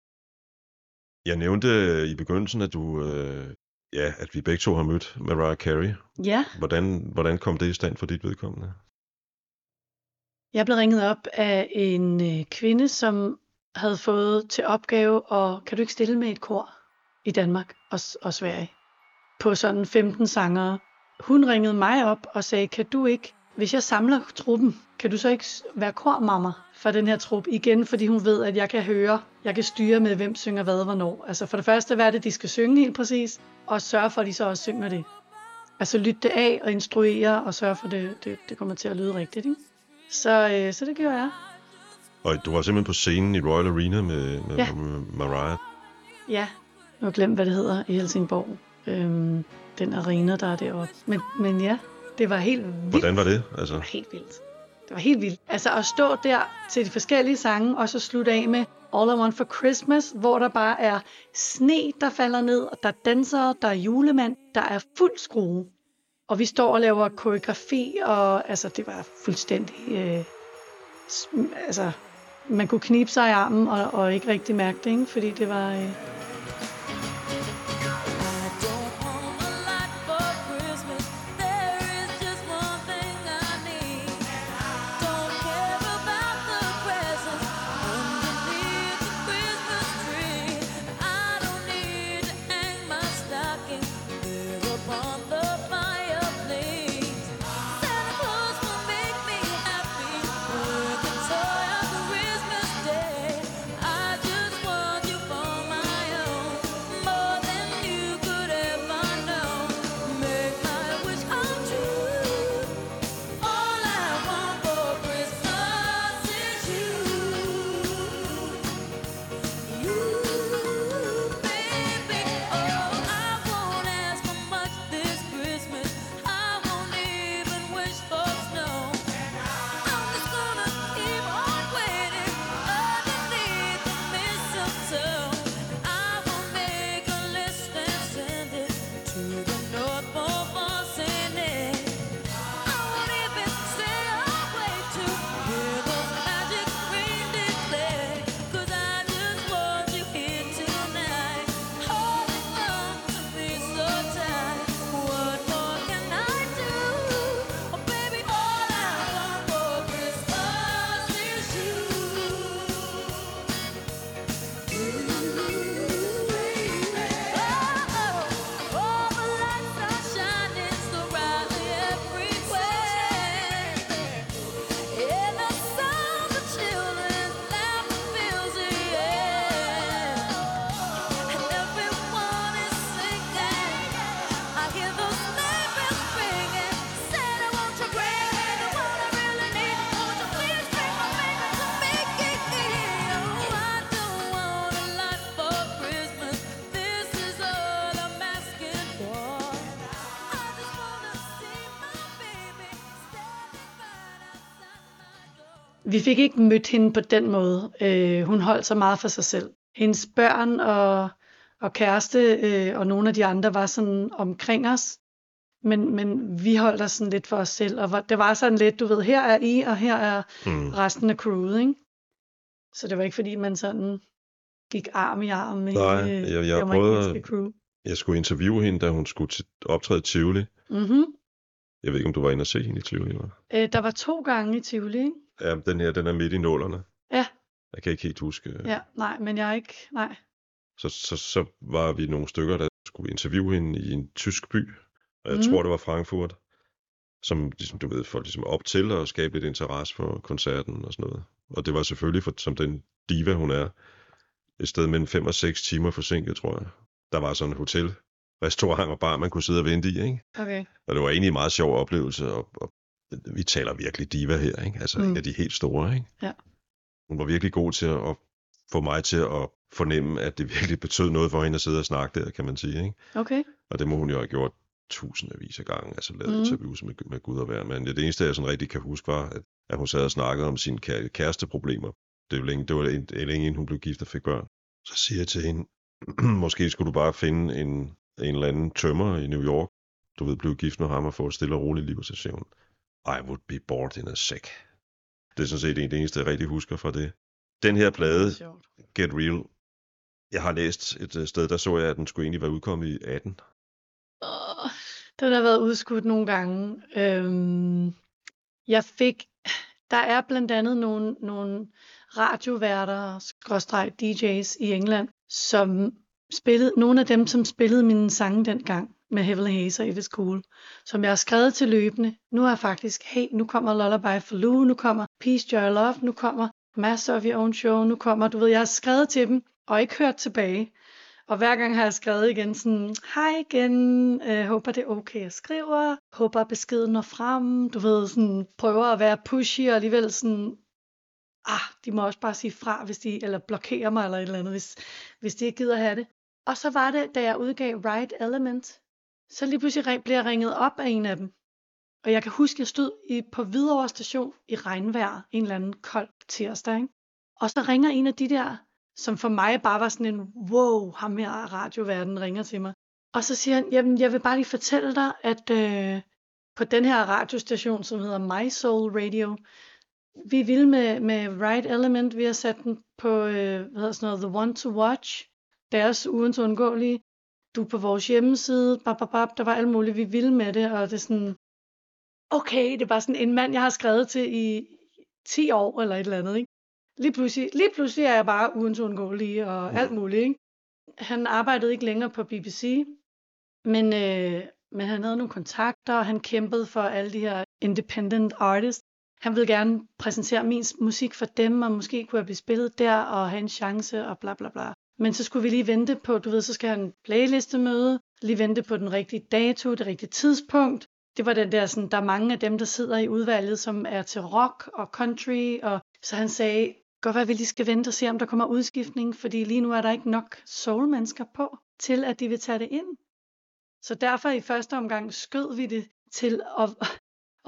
Jeg nævnte øh, i begyndelsen, at du, øh, ja, at vi begge to har mødt Mariah Carey. Ja, Hvordan, hvordan kom det i stand for dit vedkommende? Jeg blev ringet op af en øh, kvinde, som havde fået til opgave at, kan du ikke stille med et kor i Danmark og, og Sverige, på sådan 15 sangere. Hun ringede mig op og sagde, kan du ikke, hvis jeg samler truppen, kan du så ikke være kormammer for den her trup igen, fordi hun ved, at jeg kan høre, jeg kan styre med, hvem synger hvad, hvornår. Altså for det første, hvad er det, de skal synge helt præcis, og sørge for, at de så også synger det. Altså lytte det af og instruere og sørge for, at det, det, det kommer til at lyde rigtigt. Ikke? Så, øh, så det gjorde jeg. Og du var simpelthen på scenen i Royal Arena med, med, Ja. med Mariah. Ja, nu har jeg glemt, hvad det hedder i Helsingborg. Øhm, den arena, der er deroppe. Men, men ja, det var helt vildt. Hvordan var det? Altså, Det var helt vildt. Det var helt vildt. Altså at stå der til de forskellige sange, og så slutte af med All I Want for Christmas, hvor der bare er sne, der falder ned, og der er dansere, der er julemand, der er fuld skrue. Og vi står og laver koreografi, og altså det var fuldstændig... Øh, altså, man kunne knibe sig i armen og, og ikke rigtig mærke det, ikke? fordi det var... Øh, Vi fik ikke mødt hende på den måde. Øh, hun holdt sig meget for sig selv. Hendes børn og, og kæreste øh, og nogle af de andre var sådan omkring os. Men, men vi holdt os sådan lidt for os selv. Og det var sådan lidt, du ved, her er I, og her er mm. resten af crewet, ikke? Så det var ikke fordi, man sådan gik arm i arm med Nej, hele jeg- jeg prøvede- crew. Jeg skulle interviewe hende, da hun skulle optræde i Tivoli. Mm-hmm. Jeg ved ikke, om du var inde og se hende i Tivoli, var? Øh, der var to gange i Tivoli, ikke? Ja, den her, den er midt i nålerne. Ja. Jeg kan ikke helt huske. Ja, nej, men jeg er ikke, nej. Så, så, så var vi nogle stykker, der skulle interviewe hende i en tysk by. Og jeg Mhm. tror, det var Frankfurt. Som, ligesom, du ved, folk ligesom op til og skabe lidt interesse for koncerten og sådan noget. Og det var selvfølgelig, for, som den diva hun er, et sted mellem 5 og 6 timer forsinket, tror jeg. Der var sådan et hotel, restaurant og bar, man kunne sidde og vente i, ikke? Okay. Og det var egentlig en meget sjov oplevelse, og, og vi taler virkelig diva her, ikke? Altså mm. Mm. en af de helt store, ikke? Ja. Hun var virkelig god til at, at få mig til at fornemme, at det virkelig betød noget for hende at sidde og snakke der, kan man sige, ikke? Okay. Og det må hun jo have gjort tusindvis af gange, altså lavet mm. interviews med, med Gud og hver mand. Det eneste, jeg sådan rigtig kan huske, var, at, at hun sad og snakkede om sine kære, kæresteproblemer. Det var længe, det var længe inden hun blev gift og fik børn. Så siger jeg til hende, måske skulle du bare finde en, en eller anden tømmer i New York, du ved, blive gift med ham og få et stille og roligt liv, så siger hun, I would be bored in a sec. Det er sådan set det eneste, jeg rigtig husker fra det. Den her plade. Get Real, jeg har læst et øh, sted, der så jeg, at den skulle egentlig være udkommet i 18. Åh, Den har været udskudt nogle gange. Øhm, jeg fik, der er blandt andet nogle, nogle radioværter, skråstreg DJ's i England, som spillede, nogle af dem, som spillede mine sange dengang med Heavenly Haze og It Is Cool, som jeg har skrevet til løbende. Nu er jeg faktisk, hey, nu kommer Lullaby for Lou, nu kommer Peace, Joy Love, nu kommer Master of Your Own Show, nu kommer, du ved, jeg har skrevet til dem, og ikke hørt tilbage. Og hver gang har jeg skrevet igen sådan, hej igen, øh, håber det er okay, jeg skriver, håber beskeden når frem, du ved, sådan, prøver at være pushy og alligevel sådan, ah, de må også bare sige fra, hvis de, eller blokere mig eller et eller andet, hvis, hvis de ikke gider have det. Og så var det, da jeg udgav Right Element, så lige pludselig blev jeg ringet op af en af dem. Og jeg kan huske, jeg stod i, på Hvidovre station i regnvejr en eller anden kold tirsdag. Ikke? Og så ringer en af de der, som for mig bare var sådan en, wow, ham her radioverden ringer til mig. Og så siger han, jamen jeg vil bare lige fortælle dig, at øh, på den her radiostation, som hedder My Soul Radio, vi vil med, med Right Element, vi har sat den på, øh, hvad hedder sådan noget, The One to Watch, deres ugens undgåelige. Du er på vores hjemmeside, bap, bap, bap, der var alt muligt, vi ville med det, og det er sådan, okay, det er bare sådan en mand, jeg har skrevet til i 10 år, eller et eller andet, ikke? Lige pludselig, lige pludselig er jeg bare ugens undgåelige, og alt muligt, ikke? Han arbejdede ikke længere på BBC, men, øh, men han havde nogle kontakter, og han kæmpede for alle de her independent artists. Han ville gerne præsentere min musik for dem, og måske kunne jeg blive spillet der, og have en chance, og bla bla bla. Men så skulle vi lige vente på, du ved, så skal han en playlistemøde, lige vente på den rigtige dato, det rigtige tidspunkt. Det var den der, sådan, der er mange af dem, der sidder i udvalget, som er til rock og country, og så han sagde, godt være, at vi lige skal vente og se, om der kommer udskiftning, fordi lige nu er der ikke nok soul-mennesker på, til at de vil tage det ind. Så derfor i første omgang skød vi det til at,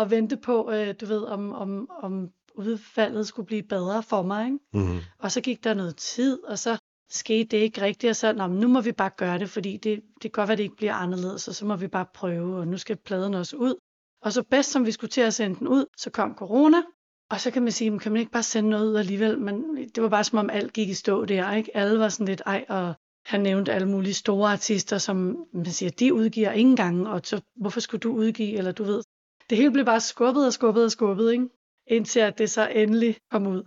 at vente på, øh, du ved, om, om, om udfaldet skulle blive bedre for mig. Ikke? Mm-hmm. Og så gik der noget tid, og så skete det ikke rigtigt, og så, Nå, men nu må vi bare gøre det, fordi det, det kan godt være, det ikke bliver anderledes, og så må vi bare prøve, og nu skal pladen også ud. Og så bedst som vi skulle til at sende den ud, så kom corona, og så kan man sige, kan man ikke bare sende noget ud alligevel? Men det var bare som om alt gik i stå der, ikke? Alle var sådan lidt, ej, og han nævnte alle mulige store artister, som man siger, de udgiver ingen gange, og så hvorfor skulle du udgive, eller du ved. Det hele blev bare skubbet og skubbet og skubbet, ikke? Indtil at det så endelig kom ud.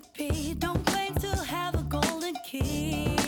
recipe. Don't claim to have a golden key.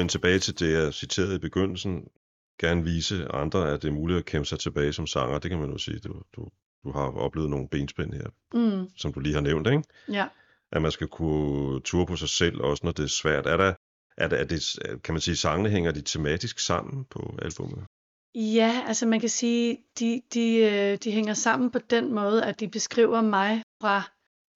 Vende tilbage til det, jeg citerede i begyndelsen, gerne vise andre, at det er muligt at kæmpe sig tilbage som sanger. Det kan man jo sige. Du, du, du har oplevet nogle benspænd her, Mm, som du lige har nævnt, ikke? ja. At man skal kunne ture på sig selv, også når det er svært. Er der, er der, er det, kan man sige, sangene hænger de tematisk sammen på albumet? Ja, altså man kan sige, de, de, øh, de hænger sammen på den måde, at de beskriver mig fra,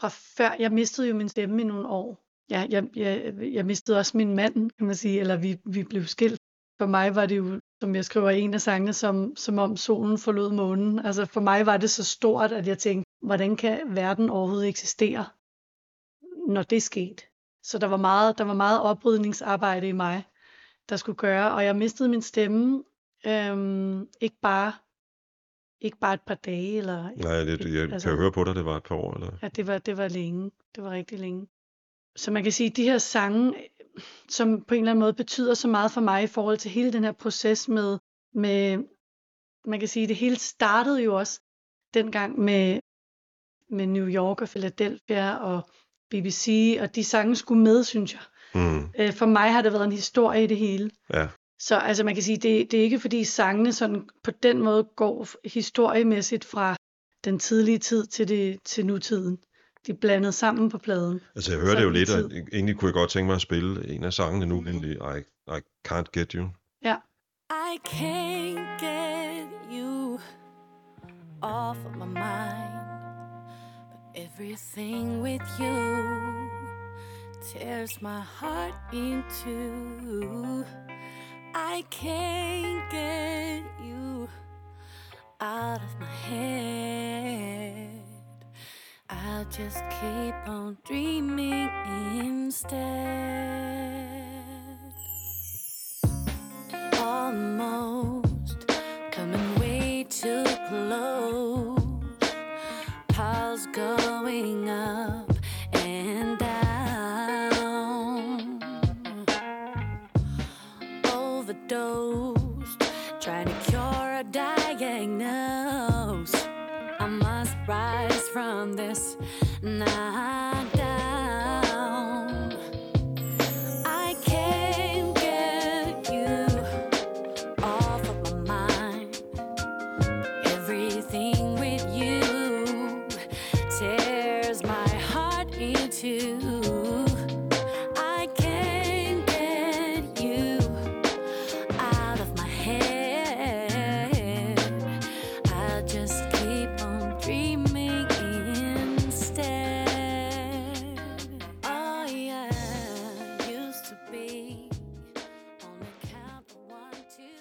fra før. Jeg mistede jo min stemme i nogle år. Ja, jeg, jeg, jeg mistede også min mand, kan man sige, eller vi, vi blev skilt. For mig var det jo, som jeg skriver i en af sangene, som, som om solen forlod månen. Altså for mig var det så stort, at jeg tænkte, hvordan kan verden overhovedet eksistere, når det skete? Så der var meget, der var meget oprydningsarbejde i mig, der skulle gøre, og jeg mistede min stemme, Øhm, ikke bare ikke bare et par dage eller Nej, det, jeg altså- kan høre på dig, det var et par år. Eller? ja, det var det var længe. Det var rigtig længe. Så man kan sige de her sange som på en eller anden måde betyder så meget for mig i forhold til hele den her proces med med man kan sige det hele startede jo også dengang med med New York og Philadelphia og BBC og de sange skulle med, synes jeg. Mm, Øh, for mig har det været en historie i det hele. ja. Så altså man kan sige, det, det er ikke fordi sangene sådan på den måde går historiemæssigt fra den tidlige tid til, det, til nutiden. De er blandet sammen på pladen. Altså, jeg hører det jo lidt, og egentlig kunne jeg godt tænke mig at spille en af sangene nu, nemlig I, I Can't Get You. Ja. I can't get you off of my mind. But everything with you tears my heart in two. I can't get you out of my head. I'll just keep on dreaming instead. Almost coming way too close. Pulse going up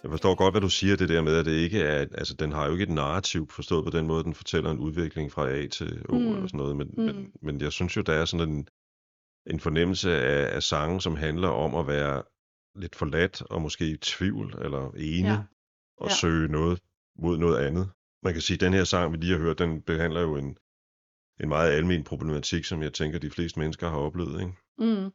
Jeg forstår godt, hvad du siger, det der med, at det ikke er, altså den har jo ikke et narrativ forstået på den måde, den fortæller en udvikling fra A til O Mm. eller sådan noget, men, Mm. men, men jeg synes jo, der er sådan en, en fornemmelse af, af sange, som handler om at være lidt forladt og måske i tvivl eller ene ja. og Ja. søge noget mod noget andet. Man kan sige, at den her sang, vi lige har hørt, den behandler jo en, en meget almen problematik, som jeg tænker, de fleste mennesker har oplevet. Ikke? Mm.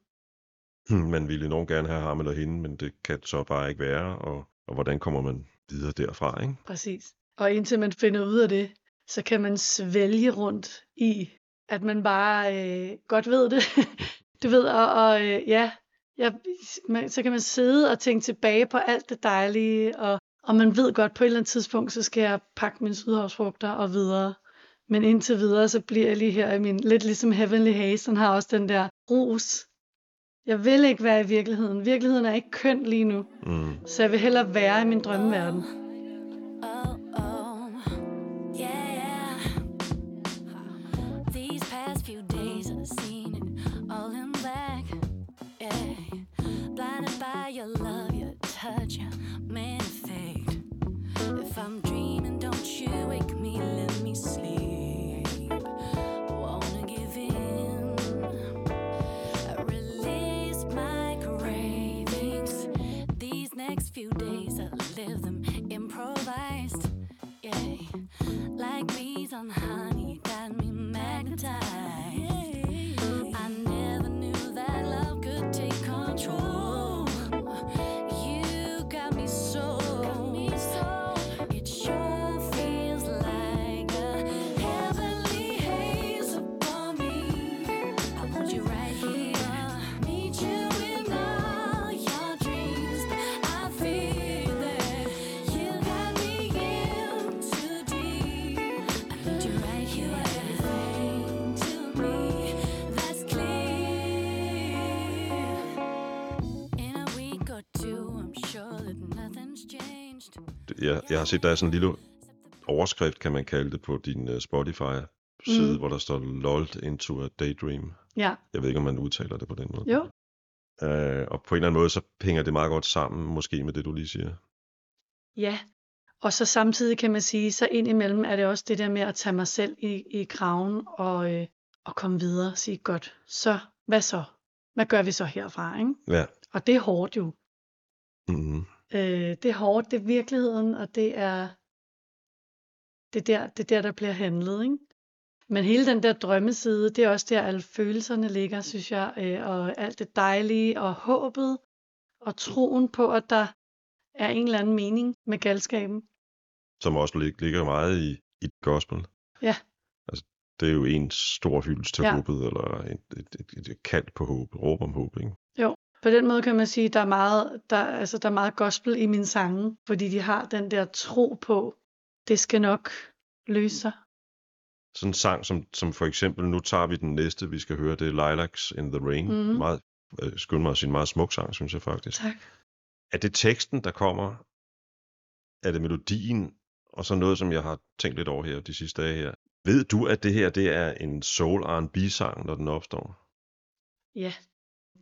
Man ville enormt gerne have ham eller hende, men det kan så bare ikke være, og, og hvordan kommer man videre derfra, ikke? Præcis. Og indtil man finder ud af det, så kan man svælge rundt i, at man bare øh, godt ved det. du ved, og, og øh, ja, ja man, så kan man sidde og tænke tilbage på alt det dejlige, og, og man ved godt, på et eller andet tidspunkt, så skal jeg pakke mine sydhavsfrugter og videre. Men indtil videre, så bliver jeg lige her i min, lidt ligesom Heavenly Haze, den har også den der rus. Jeg vil ikke være i virkeligheden. Virkeligheden er ikke køn lige nu, Mm. så jeg vil hellere være i min drømmeverden. Yeah, yeah. These past few days I've seen it all in black. Yeah, blinded by your love, your touch, your man fate. If I'm dreaming, don't you wake me, let me sleep. Like bees on honey, got me magnetized. Jeg, jeg har set, der er sådan en lille overskrift, kan man kalde det, på din uh, Spotify-side, Mm. hvor der står Lulled into a Daydream. Ja, Jeg ved ikke, om man udtaler det på den måde. jo. Uh, og på en eller anden måde, så hænger det meget godt sammen, måske med det, du lige siger. Ja, og så samtidig kan man sige, så indimellem er det også det der med at tage mig selv i, i kraven og, øh, og komme videre og sige, godt, så hvad så? Hvad gør vi så herfra? Ikke? Ja. Og det er hårdt jo. Mm-hmm. Øh, det er hårdt, det er virkeligheden, og det er det er der, det er der, der bliver handlet. Ikke? Men hele den der drømmeside, det er også der, alle følelserne ligger, synes jeg, øh, og alt det dejlige, og håbet, og troen på, at der er en eller anden mening med galskaben. Som også lig, ligger meget i, i gospel. Ja. Altså, det er jo en stor hyldest til Ja. håbet, eller et, et, et, et kald på håb, råb om håb, ikke? På den måde kan man sige, der er meget, der, altså, der er meget gospel i mine sange, fordi de har den der tro på, det skal nok løse sig. Sådan en sang, som, som for eksempel, nu tager vi den næste, vi skal høre, det er Lilacs in the Rain. Mhm. Meget, øh, skynd mig at sige, en meget smuk sang, synes jeg faktisk. Tak. Er det teksten, der kommer? Er det melodien? Og så noget, som jeg har tænkt lidt over her de sidste dage her. Ved du, at det her det er en soul R&B sang, når den opstår? Ja,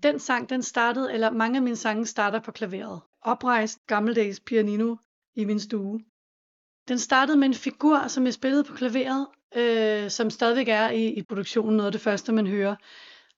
den sang, den startede, eller mange af mine sange starter på klaveret. Oprejst gammeldags pianino i min stue. Den startede med en figur, som jeg spillede på klaveret, øh, som stadigvæk er i, i produktionen noget af det første, man hører.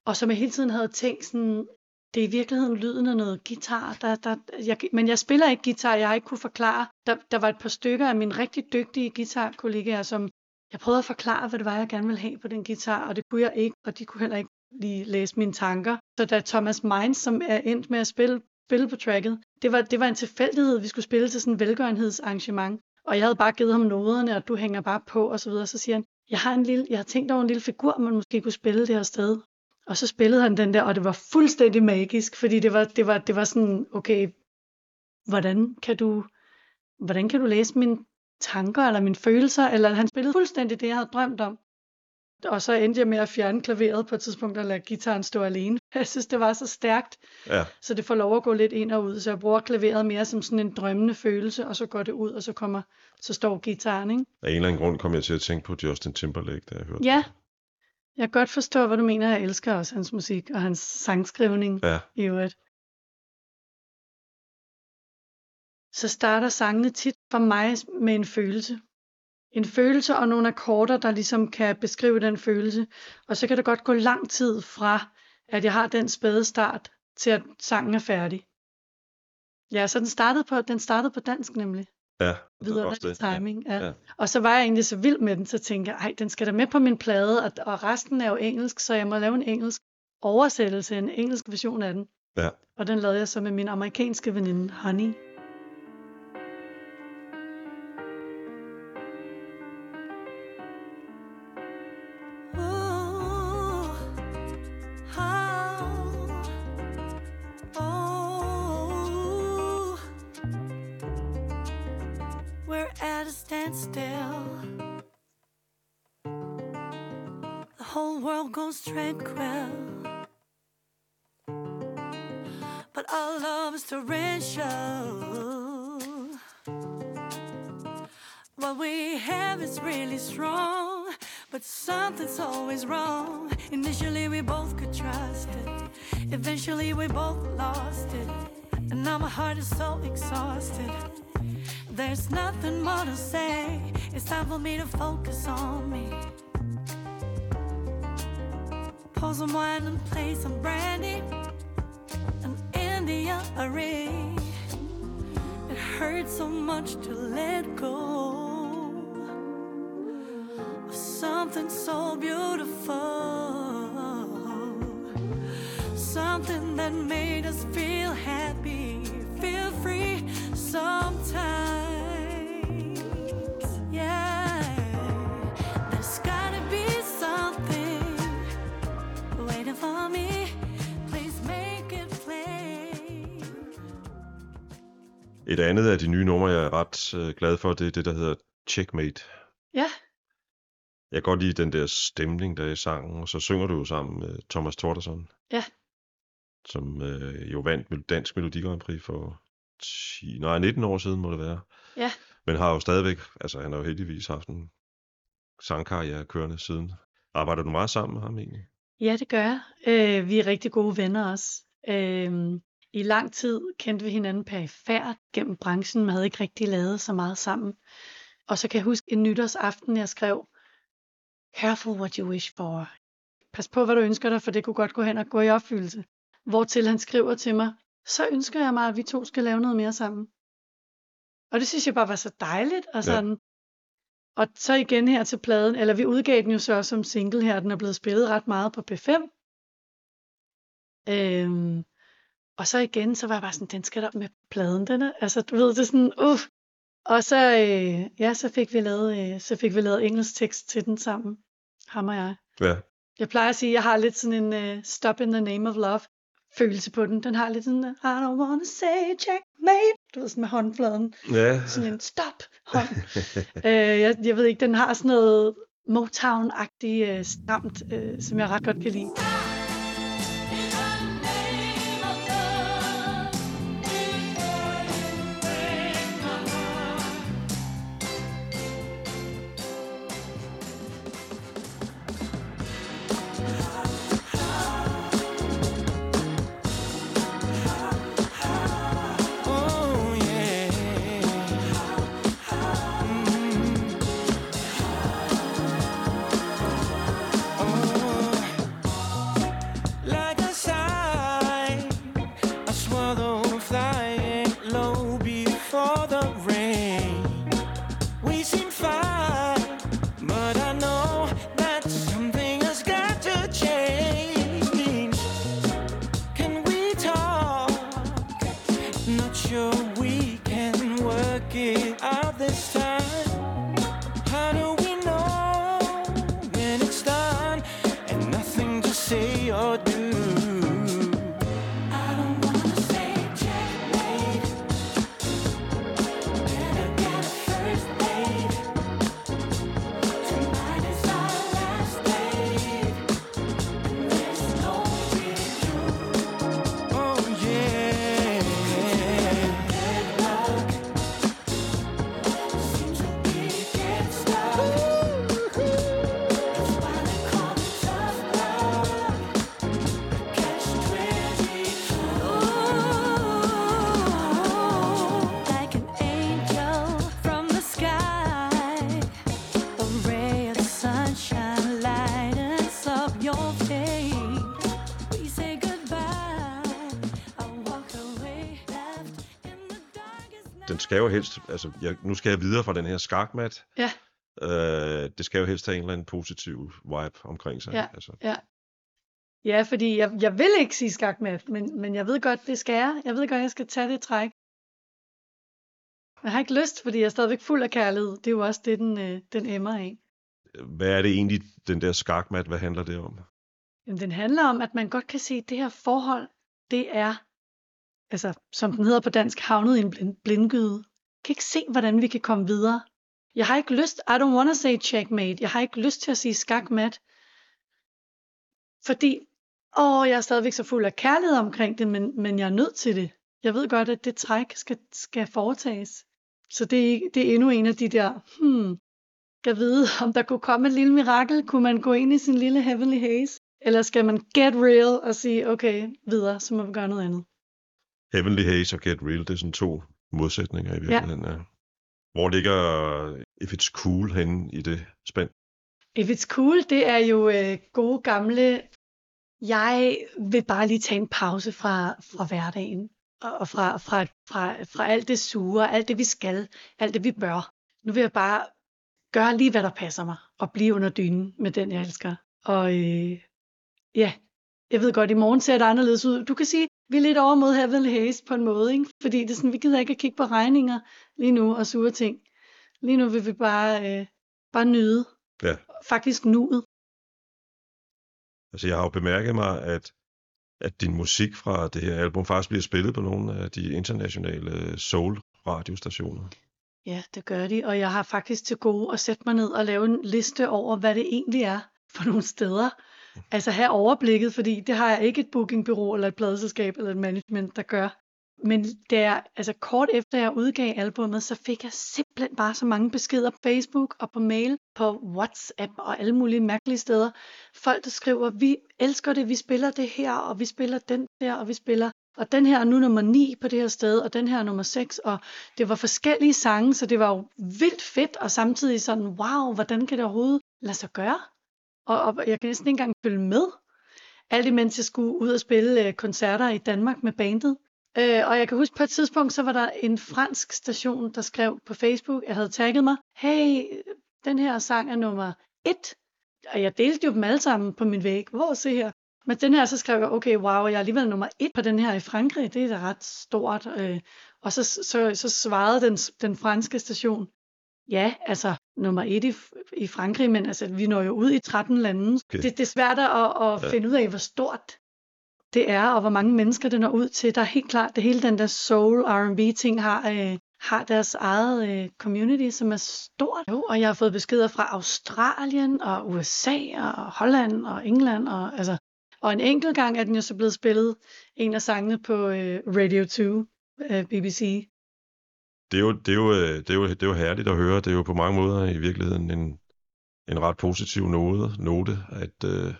Og som jeg hele tiden havde tænkt sådan, det er i virkeligheden lyden af noget guitar. Der, der, jeg, men jeg spiller ikke guitar, jeg har ikke kunne forklare. Der, der var et par stykker af mine rigtig dygtige guitarkollegaer, som jeg prøvede at forklare, hvad det var, jeg gerne ville have på den guitar, og det kunne jeg ikke, og de kunne heller ikke lige læse mine tanker. Så da Thomas Mainz, som er endt med at spille, spille på tracket, det var, det var en tilfældighed, vi skulle spille til sådan en velgørenhedsarrangement. Og jeg havde bare givet ham noderne, og du hænger bare på, og så videre. Så siger han, jeg har, en lille, jeg har tænkt over en lille figur, man måske kunne spille det her sted. Og så spillede han den der, og det var fuldstændig magisk, fordi det var, det var, det var sådan, okay, hvordan kan du, hvordan kan du læse mine tanker eller mine følelser? Eller han spillede fuldstændig det, jeg havde drømt om. Og så endte jeg med at fjerne klaveret på et tidspunkt og lade gitaren stå alene. Jeg synes, det var så stærkt, Ja, så det får lov at gå lidt ind og ud. Så jeg bruger klaveret mere som sådan en drømmende følelse, og så går det ud, og så kommer, så står gitaren, ikke? af en eller anden grund kom jeg til at tænke på Justin Timberlake, da jeg hørte Ja, jeg kan godt forstå, hvad du mener. Jeg elsker også hans musik og hans sangskrivning Ja, i øvrigt. Så starter sangene tit for mig med en følelse. En følelse og nogle akkorder, der ligesom kan beskrive den følelse. Og så kan det godt gå lang tid fra, at jeg har den spæde start, til at sangen er færdig. Ja, så den startede på, den startede på dansk nemlig. ja. det er også det. timing. Ja. Ja. Ja. Og så var jeg egentlig så vild med den, så tænkte jeg, ej, den skal da med på min plade, og, og resten er jo engelsk, så jeg må lave en engelsk oversættelse, en engelsk version af den. Ja. Og den lavede jeg så med min amerikanske veninde, Honey. Whole world goes tranquil, but our love is torrential. What we have is really strong, but something's always wrong. Initially, we both could trust it, eventually, we both lost it. And now my heart is so exhausted. There's nothing more to say. It's time for me to focus on me. Pour some wine and play some brandy. An India ring. It hurts so much to let go of something so beautiful, something that made Et andet af de nye numre, jeg er ret øh, glad for, det er det, der hedder Checkmate. Ja, Jeg kan godt lide den der stemning, der er i sangen, og så synger du jo sammen med Thomas Torderson. Ja. Som øh, jo vandt Dansk Melodi Grand Prix for 10, nej, 19 år siden må det være. Ja. Men har jo stadigvæk, altså han har jo heldigvis haft en sangkarriere kørende siden. Arbejder du meget sammen med ham egentlig? ja det gør jeg. Øh, vi er rigtig gode venner også. Øh, I lang tid kendte vi hinanden perifært gennem branchen, men havde ikke rigtig lavet så meget sammen. Og så kan jeg huske en nytårsaften, jeg skrev, Careful what you wish for. Pas på, hvad du ønsker dig, for det kunne godt gå hen og gå i opfyldelse. Hvortil han skriver til mig, så ønsker jeg mig, at vi to skal lave noget mere sammen. Og det synes jeg bare var så dejligt. Og, sådan. Ja. og så igen her til pladen, eller vi udgav den jo så som single her, den er blevet spillet ret meget på P5. Øhm, og så igen, så var jeg bare sådan, den skal der med pladen, den er, altså du ved, det er sådan, uff. Og så, øh, ja, så fik vi lavet, øh, så fik vi lavet engelsk tekst til den sammen, ham og jeg. Ja. Jeg plejer at sige, at jeg har lidt sådan en uh, stop in the name of love følelse på den. Den har lidt sådan, I don't wanna say checkmate. Du ved, sådan med håndfladen. Ja. Sådan en stop hånd. øh, jeg, jeg ved ikke, den har sådan noget Motown-agtigt uh, stramt, uh, som jeg ret godt kan lide. Skal jo helst, altså jeg, nu skal jeg videre fra den her skakmat. Ja. Øh, det skal jo helst have en eller anden positiv vibe omkring sig. Ja. Altså, Ja. Ja, fordi jeg, jeg vil ikke sige skakmat, men, men jeg ved godt, det skal jeg. Jeg ved godt, jeg skal tage det træk. Jeg har ikke lyst, fordi jeg er stadigvæk fuld af kærlighed. Det er jo også det, den, øh, den emmer af. hvad er det egentlig, den der skakmat, hvad handler det om? Jamen, den handler om, at man godt kan se, at det her forhold, det er, altså, som den hedder på dansk, havnet i en blind, blindgyde. Jeg kan ikke se, hvordan vi kan komme videre. Jeg har ikke lyst, I don't wanna say checkmate. Jeg har ikke lyst til at sige skakmat. Fordi, åh, jeg er stadigvæk så fuld af kærlighed omkring det, men, men jeg er nødt til det. Jeg ved godt, at det træk skal, skal foretages. Så det er, det er endnu en af de der, hmm, skal vide, om der kunne komme et lille mirakel. Kunne man gå ind i sin lille heavenly haze? Eller skal man get real og sige, okay, videre, så må vi gøre noget andet. Heavenly Haze og Get Real, det er sådan to modsætninger i virkeligheden. Ja. Hvor ligger If It's Cool henne i det spænd? If it's cool, det er jo øh, gode gamle, jeg vil bare lige tage en pause fra, fra hverdagen, og og fra, fra, fra, fra alt det sure, alt det vi skal, alt det vi bør. Nu vil jeg bare gøre lige, hvad der passer mig, og blive under dynen med den, jeg elsker. Og øh, ja, jeg ved godt, i morgen ser det anderledes ud. Du kan sige, vi er lidt over mod Heavenly Haze på en måde, ikke? fordi det er sådan, vi gider ikke at kigge på regninger lige nu og sure ting. Lige nu vil vi bare, øh, bare nyde Ja. faktisk nuet. Altså, jeg har jo bemærket mig, at, at din musik fra det her album faktisk bliver spillet på nogle af de internationale soul-radiostationer. Ja, det gør de, og jeg har faktisk til gode at sætte mig ned og lave en liste over, hvad det egentlig er for nogle steder. Altså have overblikket, fordi det har jeg ikke et bookingbureau eller et pladeselskab eller et management, der gør. Men der, altså kort efter jeg udgav albummet, så fik jeg simpelthen bare så mange beskeder på Facebook og på mail, på WhatsApp og alle mulige mærkelige steder. Folk, der skriver, vi elsker det, vi spiller det her, og vi spiller den der, og vi spiller og den her er nu nummer 9 på det her sted, og den her er nummer 6, og det var forskellige sange, så det var jo vildt fedt, og samtidig sådan, wow, hvordan kan det overhovedet lade sig gøre? Og, og jeg kan næsten ikke engang følge med, alt imens jeg skulle ud og spille øh, koncerter i Danmark med bandet. Øh, og jeg kan huske på et tidspunkt, så var der en fransk station, der skrev på Facebook, jeg havde tagget mig, hey, den her sang er nummer 1, og jeg delte jo dem alle sammen på min væg. Hvor se her. Men den her, så skrev jeg, okay, wow, jeg er alligevel nummer et på den her i Frankrig. Det er da ret stort. Øh, og så, så, så svarede den, den franske station, ja, altså nummer et i, i Frankrig, men altså, vi når jo ud i 13 lande. Okay. Det, det er svært at, at Ja. finde ud af, hvor stort det er, og hvor mange mennesker det når ud til. Der er helt klart, det hele den der soul R&B ting har, øh, har deres eget øh, community, som er stort. Jo, og jeg har fået beskeder fra Australien og USA og Holland og England. Og, altså, og en enkelt gang er den jo så blevet spillet, en af sangene på øh, Radio 2, øh, BBC. Det er, jo, det, er jo, øh, det, er jo, det er jo herligt at høre. Det er jo på mange måder i virkeligheden en, en ret positiv note, note at øh,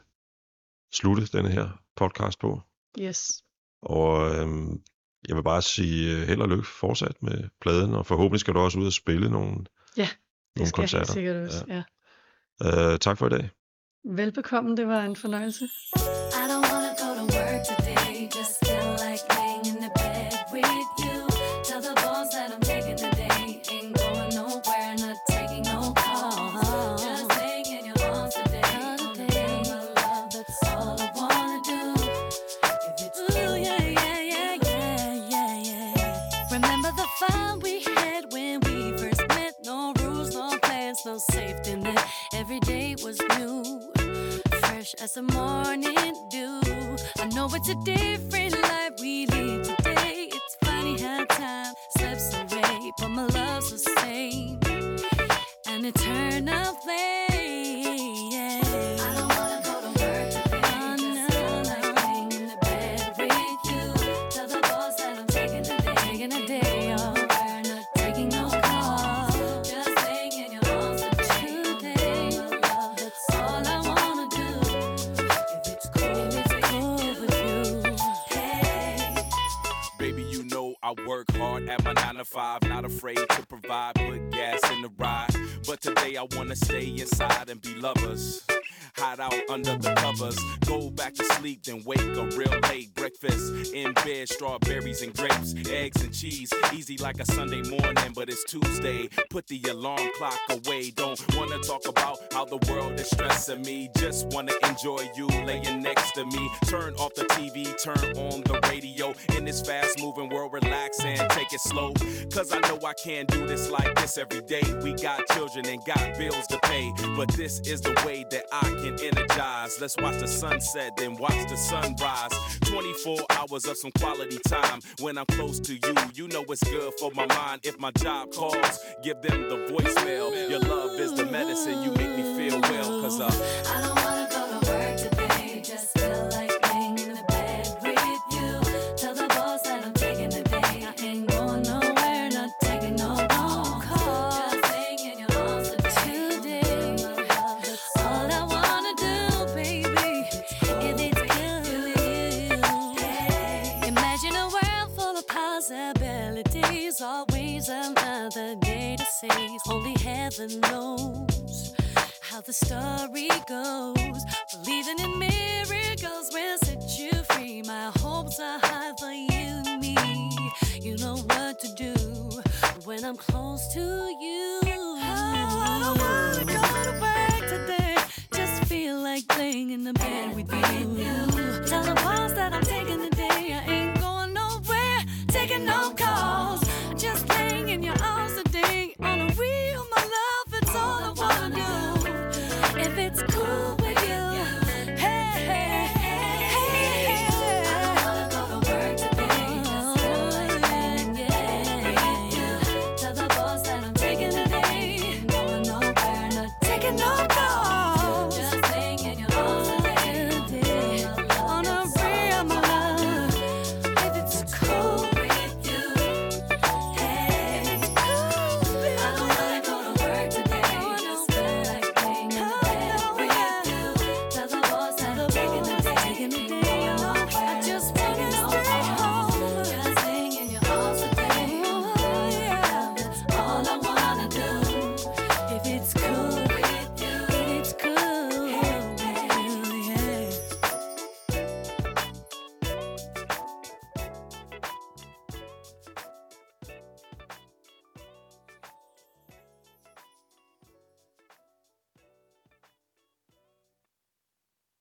slutte denne her podcast på. Yes. Og øhm, jeg vil bare sige øh, held og lykke fortsat med pladen, og forhåbentlig skal du også ud og spille nogle, Ja, det nogle skal jeg koncerter. sikkert også. Ja. Ja. Øh, tak for i dag. Velbekomme, det var en fornøjelse. I don't wanna go to work today. Just feel like today. day. We got children and got bills to pay. But this is the way that I can energize. Let's watch the sunset, then watch the sunrise. 24 hours of some quality time. When I'm close to you, you know it's good for my mind. If my job calls, give them the voicemail. Your love is the medicine. You make me feel well. Cause uh, I don't